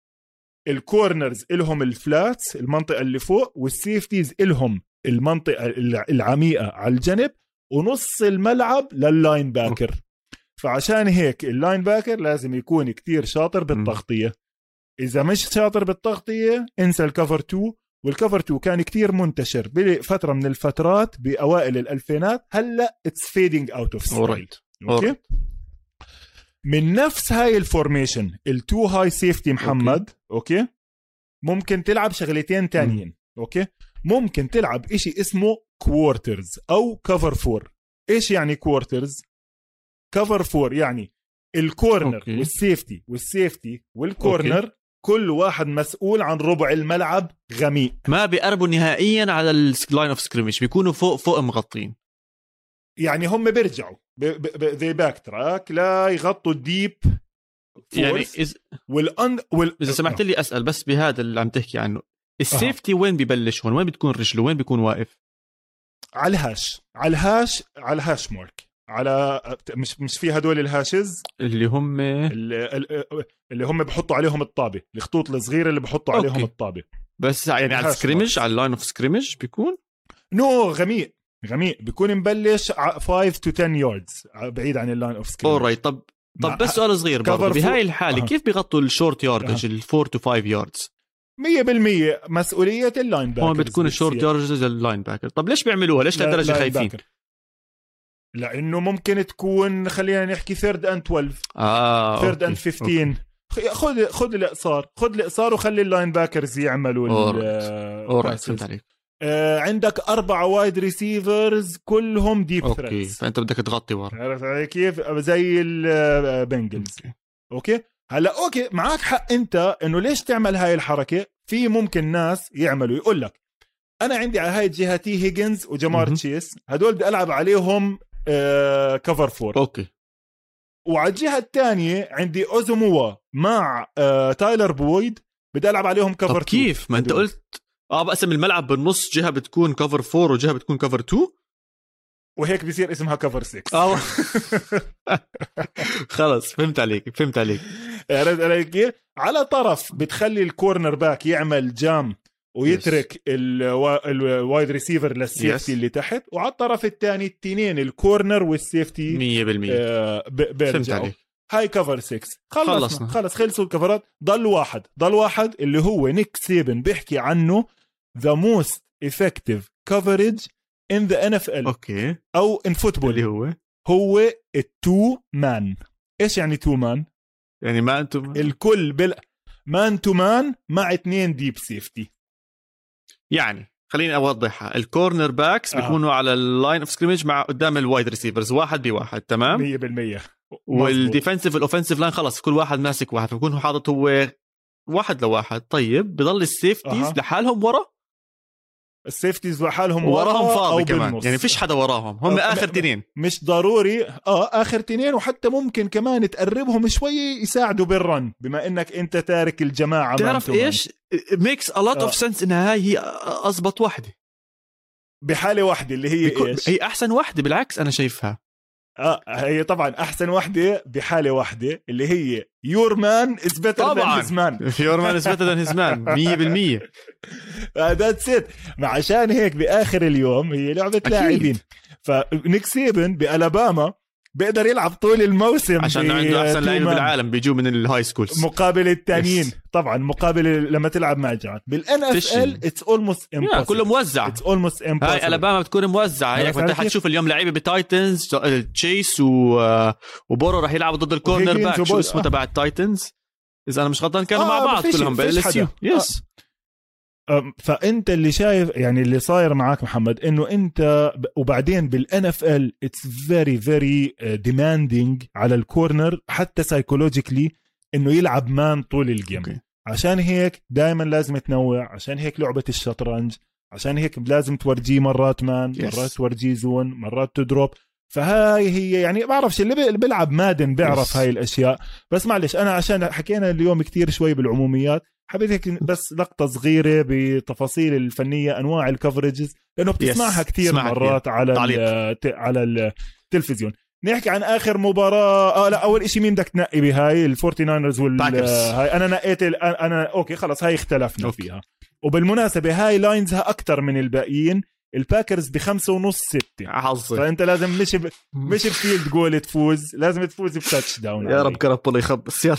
ال corners إلهم ال flats المنطقة اللي فوق وال safeties إلهم المنطقة الع- العميقة على الجنب. ونص الملعب لل linebacker فعشان هيك ال linebacker لازم يكون كتير شاطر بالتغطية. إذا مش شاطر بالتغطية انسى ال cover 2 وال cover 2 كان كتير منتشر بفترة من الفترات بأوائل الألفينات. هلأ it's fading out of style. okay؟ من نفس هاي ال formation ال two high safety محمد okay؟ ممكن تلعب شغلتين تانيين. okay؟ ممكن تلعب إشي اسمه quarters أو cover four إيش يعني quarters cover four يعني الكورنر أوكي. والسيفتي والسيفتي والكورنر كل واحد مسؤول عن ربع الملعب غميق. ما بيقربوا نهائيا على ال line of scrimmage بيكونوا فوق فوق مغطين. يعني هم بيرجعوا. they backtrack لا يغطوا ال deep يعني إذا والأن وال... إذا سمحت لي أسأل بس بهذا اللي عم تحكي عنه. ال safety وين ببلش هون؟ وين بتكون رجله وين بيكون واقف؟ على ال hash. على ال hash على ال hash mark على مش مش في هدول ال hashes؟ اللي هم اللي, اللي هم بحطوا عليهم الطابة. الخطوط الصغيرة اللي بحطوا okay. عليهم الطابة. بس يعني على ال scrimmage. على ال line of scrimmage بيكون؟ no غميق. غميق. بيكون مبلش 5 to 10 yards بعيد عن ال line of scrimmage alright طب طب بس سؤال صغير برضه. بهاي. الحالة أها. كيف بيغطوا ال short yardage ال 4 to 5 yards 100% مسؤولية ال linebacker هون بتكون الشورت ياردج اللاين باكر طب ليش بيعملوها؟ ليش لهالدرجة خايفين؟ لأنه ممكن تكون خلينا نحكي third and 12 آه third and أوكي. 15 خذ خذ الإقصار. خذ الإقصار وخلي ال linebackers يعملوا. آه، passes. فهمت عليك. آه، عندك أربعة wide receivers كلهم deep okay threats فأنت بدك تغطي ورا. عرفت علي كيف؟ زي البنجلز okay. Okay؟ هلا okay معك حق انت انه ليش تعمل هاي الحركة؟ في ممكن ناس يعملوا يقول لك أنا عندي على هاي الجهة تي هيجنز وجمار مهم. تشيس هدول بدي ألعب عليهم آه cover four okay. وعلى الجهة الثانية عندي اوزوما مع آه تايلر بويد بدي ألعب عليهم cover طب كيف؟ ما أنت. قلت آه بقسم الملعب بالنص جهة بتكون cover 4 وجهة بتكون cover 2 وهيك بصير اسمها cover 6 آه. خلص فهمت عليك فهمت عليك. عرفت علي كيف؟ على طرف بتخلي ال cornerback يعمل jam ويترك ال wi- ال wide receiver لل safety Yes. اللي تحت وعلى الطرف الثاني التنين ال corner وال safety 100% آه فهمت عليك. هاي cover 6 خلصنا. خلصنا. خلص خلصوا ال coverات ضل واحد. ضل واحد اللي هو نيك سيبن بيحكي عنه the most effective coverage in the NFL okay. أو in football. اللي هو؟ هو ال two man إيش يعني two man يعني ما أنتم الكل بال man to man مع اثنين deep safety يعني خليني أوضحها. ال cornerbacks آه. بيكونوا على ال line of scrimmage مع قدام ال wide receivers واحد بواحد تمام؟ 100% وال defensive ال offensive line خلص كل واحد ماسك واحد فبكون حاطط هو واحد لواحد. طيب بضل ال safeties أها. لحالهم ورا؟ ال safeties لحالهم وراهم ورا فاضي أو كمان. بالنص. يعني فيش حدا وراهم. هم آه، آخر تنين. مش ضروري. أه آخر تنين وحتى ممكن كمان تقربهم شوي يساعدوا بال run بما إنك أنت تارك الجماعة تعرف man to man. إيش ميكس ا لوت. اوف سنس إنها هاي هي اضبط وحدة. بحالة واحدة اللي هي بيكون- إيش؟ هي أحسن وحدة بالعكس أنا شايفها. آه هي طبعا أحسن واحدة بحالة واحدة اللي هي your man is better طبعاً. than man your man is better than his man 100% that's it عشان هيك بآخر اليوم هي لعبة. لاعبين. فنيك سيبن بألاباما بيقدر يلعب طول الموسم عشان عنده أحسن لعيبة. بالعالم بيجوا من ال high schools مقابل الثانيين Yes. طبعا مقابل لما تلعب مع جامعات بال NF. L it's almost يا كله موزع it's almost هاي ألاباما بتكون موزعه هيك انت؟ حتشوف اليوم لعيبة بتايتنز تشيس و... وبورو راح يلعبوا ضد ال cornerback شو. اسمه آه. تبع التايتنز إذا أنا مش غلطان كانوا آه، مع بعض كلهم فيش بال حدا. يس فأنت اللي شايف يعني اللي صاير معك محمد إنه أنت وبعدين بال NFL it's very very demanding على ال corner حتى psychologically إنه يلعب man طول ال game okay. عشان هيك دائما لازم تنوع عشان هيك لعبة الشطرنج عشان هيك لازم تورجيه مرات man Yes. مرات تورجيه zone مرات ت drop فهاي هي يعني بعرفش اللي بيلعب مادن بيعرف Yes. هاي الأشياء بس معلش أنا عشان حكينا اليوم كتير شوي بالعموميات حبيت هيك بس لقطه صغيرة بتفاصيل الفنية أنواع ال coverages لأنه بتسمعها. كتير تسمعها مرات على. ال- على التلفزيون نحكي عن آخر مباراة آه لا أول شيء مين بدك تنقي بهاي الفورتي ناينرز وال. هاي أنا نقيت ال... أنا okay خلص هاي اختلفنا okay. فيها وبالمناسبة هاي lineها أكثر من الباقيين الباكرز بخمسة ونص ستة. حظي فانت لازم مش ب... مش ب field goal تفوز لازم تفوز ب touchdown يا رب كرب يخبص يلا.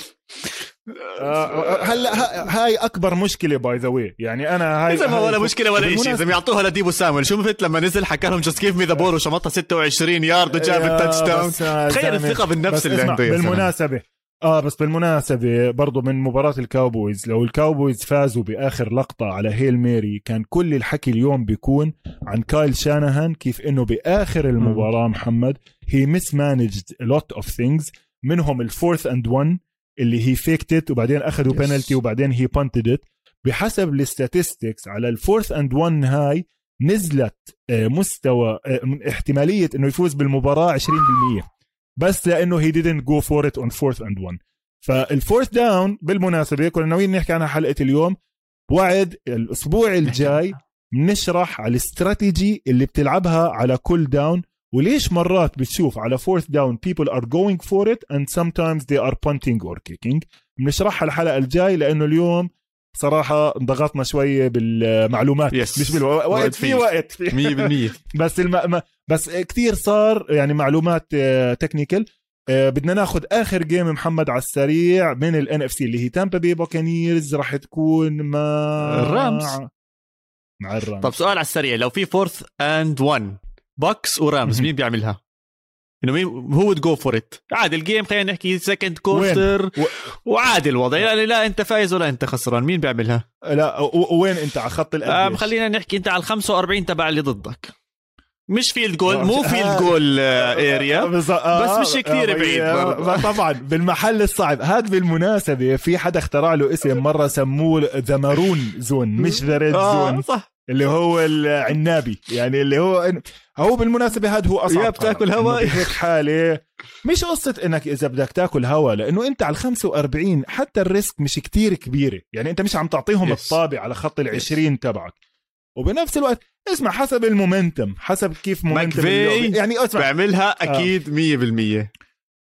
آه، هلا هاي أكبر مشكلة by the way يعني أنا هاي اذا ما ولا مشكلة ولا شيء إذا يعطوها لديبو سامويل. شو مثل لما نزل حكى لهم just give me the ball وشمطها 26 يارد وجاب ال touchdown تخيل. الثقة بالنفس اللي عنده. بالمناسبة آه بس بالمناسبة برضو من مباراة الكاوبويز لو الكاوبويز فازوا بآخر لقطة على Hail Mary كان كل الحكي اليوم بيكون عن كايل شانهان كيف إنه بآخر المباراة محمد هي mismanaged lot of things منهم ال fourth and 1 اللي هي فيكتت وبعدين أخذوا Yes. penalty وبعدين هي punted بحسب ال statistics على ال fourth and 1 هاي نزلت آه، مستوى آه، من احتمالية إنه يفوز بالمباراة 20% بس لأنه هي didn't go for it on fourth and one. فال fourth down بالمناسبة كنا ناويين نحكي عنها حلقة اليوم. وعد الأسبوع الجاي بنشرح على الاستراتيجي اللي بتلعبها على كل down وليش مرات بتشوف على fourth down people are going for it and sometimes they are punting or kicking. بنشرحها الحلقة الجاي لأنه اليوم صراحة ضغطنا شوية بالمعلومات Yes. مش بالوقت وقت في. وقت في. 100% بس الم... بس كثير صار يعني معلومات technical بدنا ناخذ آخر game محمد على السريع من ال NFC اللي هي تامبا بي بوكانيرز راح تكون مع الرامز. مع الرامز. طب سؤال على السريع لو في fourth and 1 بوكس ورامز. مين بيعملها؟ انه مين هو would go for it عادي ال game خلينا نحكي second quarter و- وعادي الوضع يعني لا انت فايز ولا انت خسران مين بيعملها؟ لا و- وين انت؟ على خط آم القديش خلينا نحكي انت على ال 45 تبع اللي ضدك. مش field goal آه، مو آه. field goal area. بس مش آه، بعيد آه، برضه. ما طبعا بالمحل الصعب هذا بالمناسبة في حدا اخترع له اسم مرة سموه the maroon zone مش the red zone صح اللي هو العنابي يعني اللي هو هو بالمناسبة هذا هو أصعب يا بتاكل قرار. هوا. إنه بهيك حالة مش قصة إنك إذا بدك تاكل هوا لأنه أنت على ال 45 حتى ال risk مش كتير كبيرة يعني أنت مش عم تعطيهم Yes. الطابة على خط ال 20 تبعك وبنفس الوقت اسمع حسب ال momentum حسب كيف momentum. يعني اسمع بيعملها أكيد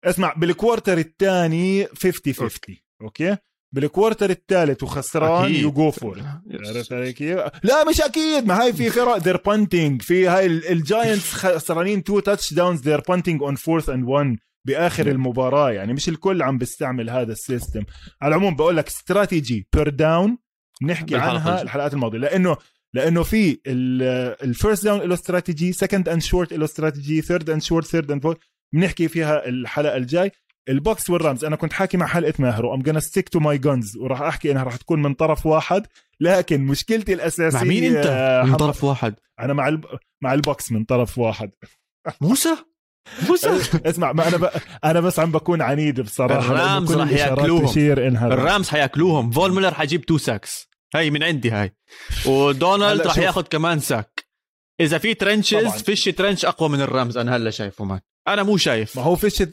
100% اسمع بال quarter الثاني 50 50 okay. بال quarter الثالث وخسران. you go for عرفت علي كيف؟ لا مش أكيد. ما هاي في فرق they're punting في هاي ال- ال Giants خسرانين two touchdowns they're punting on fourth and 1 باخر المباراة. يعني مش الكل عم بيستعمل هذا ال system. على العموم بقول لك strategy per down بالحلقة عنها. الحلقات الماضية. لأنه لأنه في ال first down له strategy second and short له strategy third and short third and بنحكي فيها الحلقة الجاي. ال Bucs وال Rams أنا كنت حاكي مع حلقة ماهر و I'm gonna stick to my guns وراح أحكي إنها راح تكون من طرف واحد. لكن مشكلتي الأساسية مع مين أنت؟ آه، من طرف واحد. أنا مع الب... مع ال Bucs من طرف واحد. موسى؟ موسى؟ اسمع ما أنا ب... أنا بس عم بكون عنيد بصراحة ال Rams راح ياكلوهم. تشير إنها الرامز حياكلوهم. Von Miller حيجيب two sacks هاي من عندي هاي. و Donald راح. ياخذ كمان sack. إذا في trenches طبعاً. فيش trench أقوى من ال Rams أنا هلا شايفه man. أنا مو شايف. ما هو فيش ما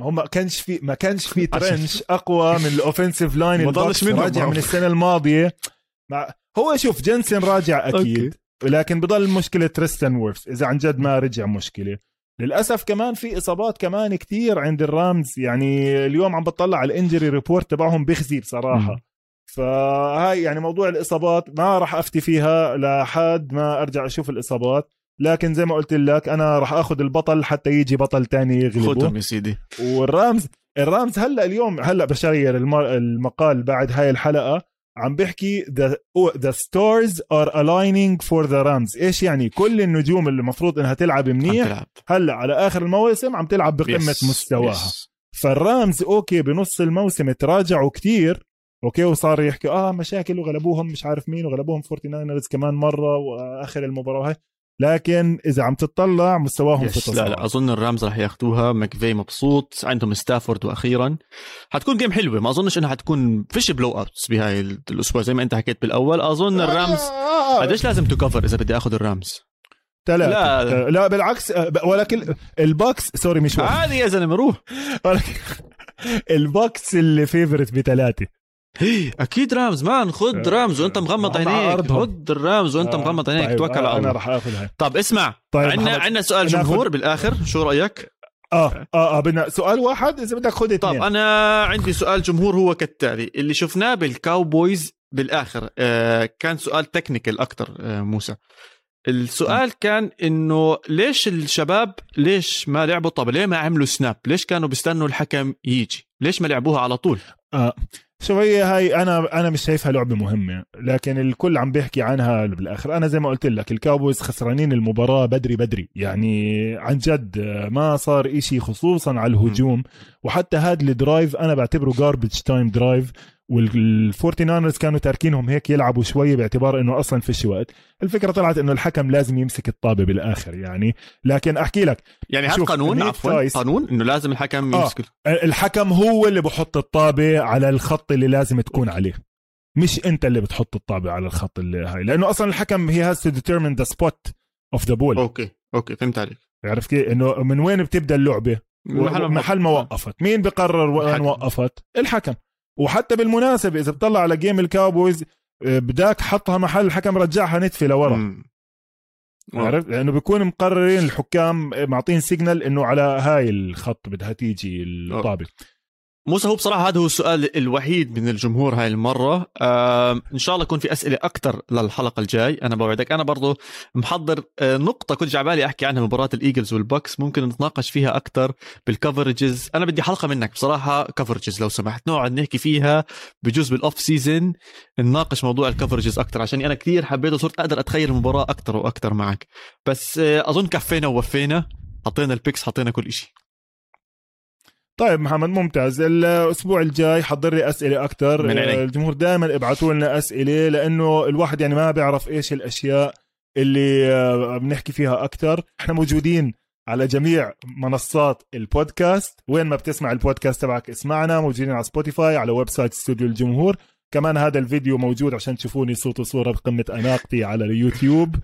هو ما كانش في ما كانش في trench أقوى من ال offensive line ما ضلش راجع. من السنة الماضية. مع... هو شوف Jensen راجع أكيد لكن بضل مشكلة Tristan Wirfs إذا عن جد ما رجع مشكلة. للأسف كمان في إصابات كمان كتير عند ال Rams يعني اليوم عم بطلع على ال injury report تبعهم بخزي بصراحه مم. فهاي يعني موضوع الإصابات ما راح أفتي فيها لحد ما أرجع أشوف الإصابات. لكن زي ما قلت لك أنا راح آخذ البطل حتى يجي بطل تاني يغلبه. خذهم يا سيدي. وال Rams ال Rams هلأ اليوم هلأ بشير الم- المقال بعد هاي الحلقة عم بيحكي the, the stars are aligning for the Rams. إيش يعني؟ كل النجوم اللي المفروض إنها تلعب منيح هلأ على آخر الموسم عم تلعب بقمة yes. مستواها. yes. فال Rams okay بنص الموسم تراجعوا كتير okay وصار يحكي آه مشاكل وغلبوهم مش عارف مين وغلبوهم 49 كمان مرة وآخر المباراة هاي لكن إذا عم تطلع مستواهم في لا لا أظن ال Rams راح ياخذوها McVay مبسوط. عندهم Stafford وأخيرا. حتكون game حلوة. ما أظنش إنها حتكون فيش blowouts بهاي الأسبوع زي ما أنت حكيت بالأول. أظن ال Rams آه، قديش لازم تكفر إذا بدي آخذ ال Rams؟ ثلاثة لا. لا, لا بالعكس آه، ولكن ال Bucs sorry مش عادي يا زلمة روح. ولكن ال Bucs اللي favorite بثلاثة أكيد Rams man خد آه، Rams وأنت مغمض هم عينيك. خد الرامز وأنت آه، مغمض عينيك. طيب، توكل آه، على أنا الله. راح آخذها. طب اسمع طيب عندنا عندنا سؤال جمهور بالآخر. شو رأيك؟ آه آه آه بدنا سؤال واحد إذا بدك خذ طب أنا عندي سؤال جمهور هو كالتالي. اللي شفناه بال Cowboys بالآخر آه كان سؤال technical أكثر آه موسى. السؤال كان إنه ليش الشباب ليش ما لعبوا طب ليه ما عملوا snap ليش كانوا بيستنوا الحكم يجي؟ ليش ما لعبوها على طول؟ شوف هي هاي أنا أنا مش شايفها لعبة مهمة لكن الكل عم بيحكي عنها بالآخر. أنا زي ما قلت لك ال Cowboys خسرانين المباراة بدري بدري. يعني عن جد ما صار إشي خصوصا على الهجوم. وحتى هذا ال drive أنا بعتبره garbage time drive وال Forty كانوا تاركينهم هيك يلعبوا شوي باعتبار إنه أصلا فيش وقت. الفكرة طلعت إنه الحكم لازم يمسك الطابة بالآخر يعني. لكن أحكي لك يعني هذا قانون عفوا قانون إنه لازم الحكم آه. يمسك الحكم هو اللي بحط الطابة على الخط اللي لازم تكون عليه. مش أنت اللي بتحط الطابة على الخط اللي هاي. لأنه أصلا الحكم he has to determine the spot of the ball okay okay فهمت عليك. عرف كيف؟ إنه من وين بتبدأ اللعبة؟ محل ما- وقفت. مين بقرر وين. وقفت؟ الحكم. وحتى بالمناسبة إذا بتطلع على game ال Cowboys آه، ب Dak حطها محل الحكم رجعها نتفة لورا. مم. عرفت؟ لأنه بيكون مقررين الحكام معطين signal إنه على هاي الخط بدها تيجي الطابة. موسى هو بصراحة هذا هو السؤال الوحيد من الجمهور هاي المرة. إن شاء الله يكون في أسئلة أكثر للحلقة الجاي. أنا بوعدك. أنا برضو محضر آه، نقطة كنت جعبالي أحكي عنها مباراة ال Eagles وال Bucs. ممكن نتناقش فيها أكثر بال coverages أنا بدي حلقة منك بصراحة coverages لو سمحت. نقعد نحكي فيها بجوز بال off season نناقش موضوع ال coverages أكثر عشان أنا كثير حبيت وصرت أقدر أتخيل المباراة أكثر وأكثر معك. بس آه، أظن كفينا ووفينا. حطينا ال picks حطينا كل شيء طيب محمد ممتاز. الأسبوع الجاي حضر لي أسئلة أكثر عيني. الجمهور دائما ابعثوا لنا أسئلة لأنه الواحد يعني ما بيعرف إيش الأشياء اللي آه، بنحكي فيها أكثر إحنا موجودين على جميع منصات البودكاست. وين ما بتسمع البودكاست تبعك اسمعنا. موجودين على Spotify على website استوديو الجمهور. كمان هذا الفيديو موجود عشان تشوفوني صوت وصورة بقمة أناقتي على اليوتيوب.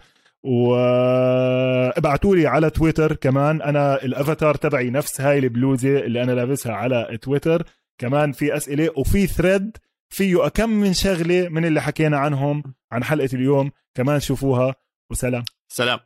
وابعتوا لي على تويتر كمان. أنا الأفاتار تبعي نفس هاي البلوزة اللي أنا لابسها على تويتر. كمان في أسئلة وفي thread فيه كم من شغلة من اللي حكينا عنهم عن حلقة اليوم. كمان شوفوها. وسلام. سلام.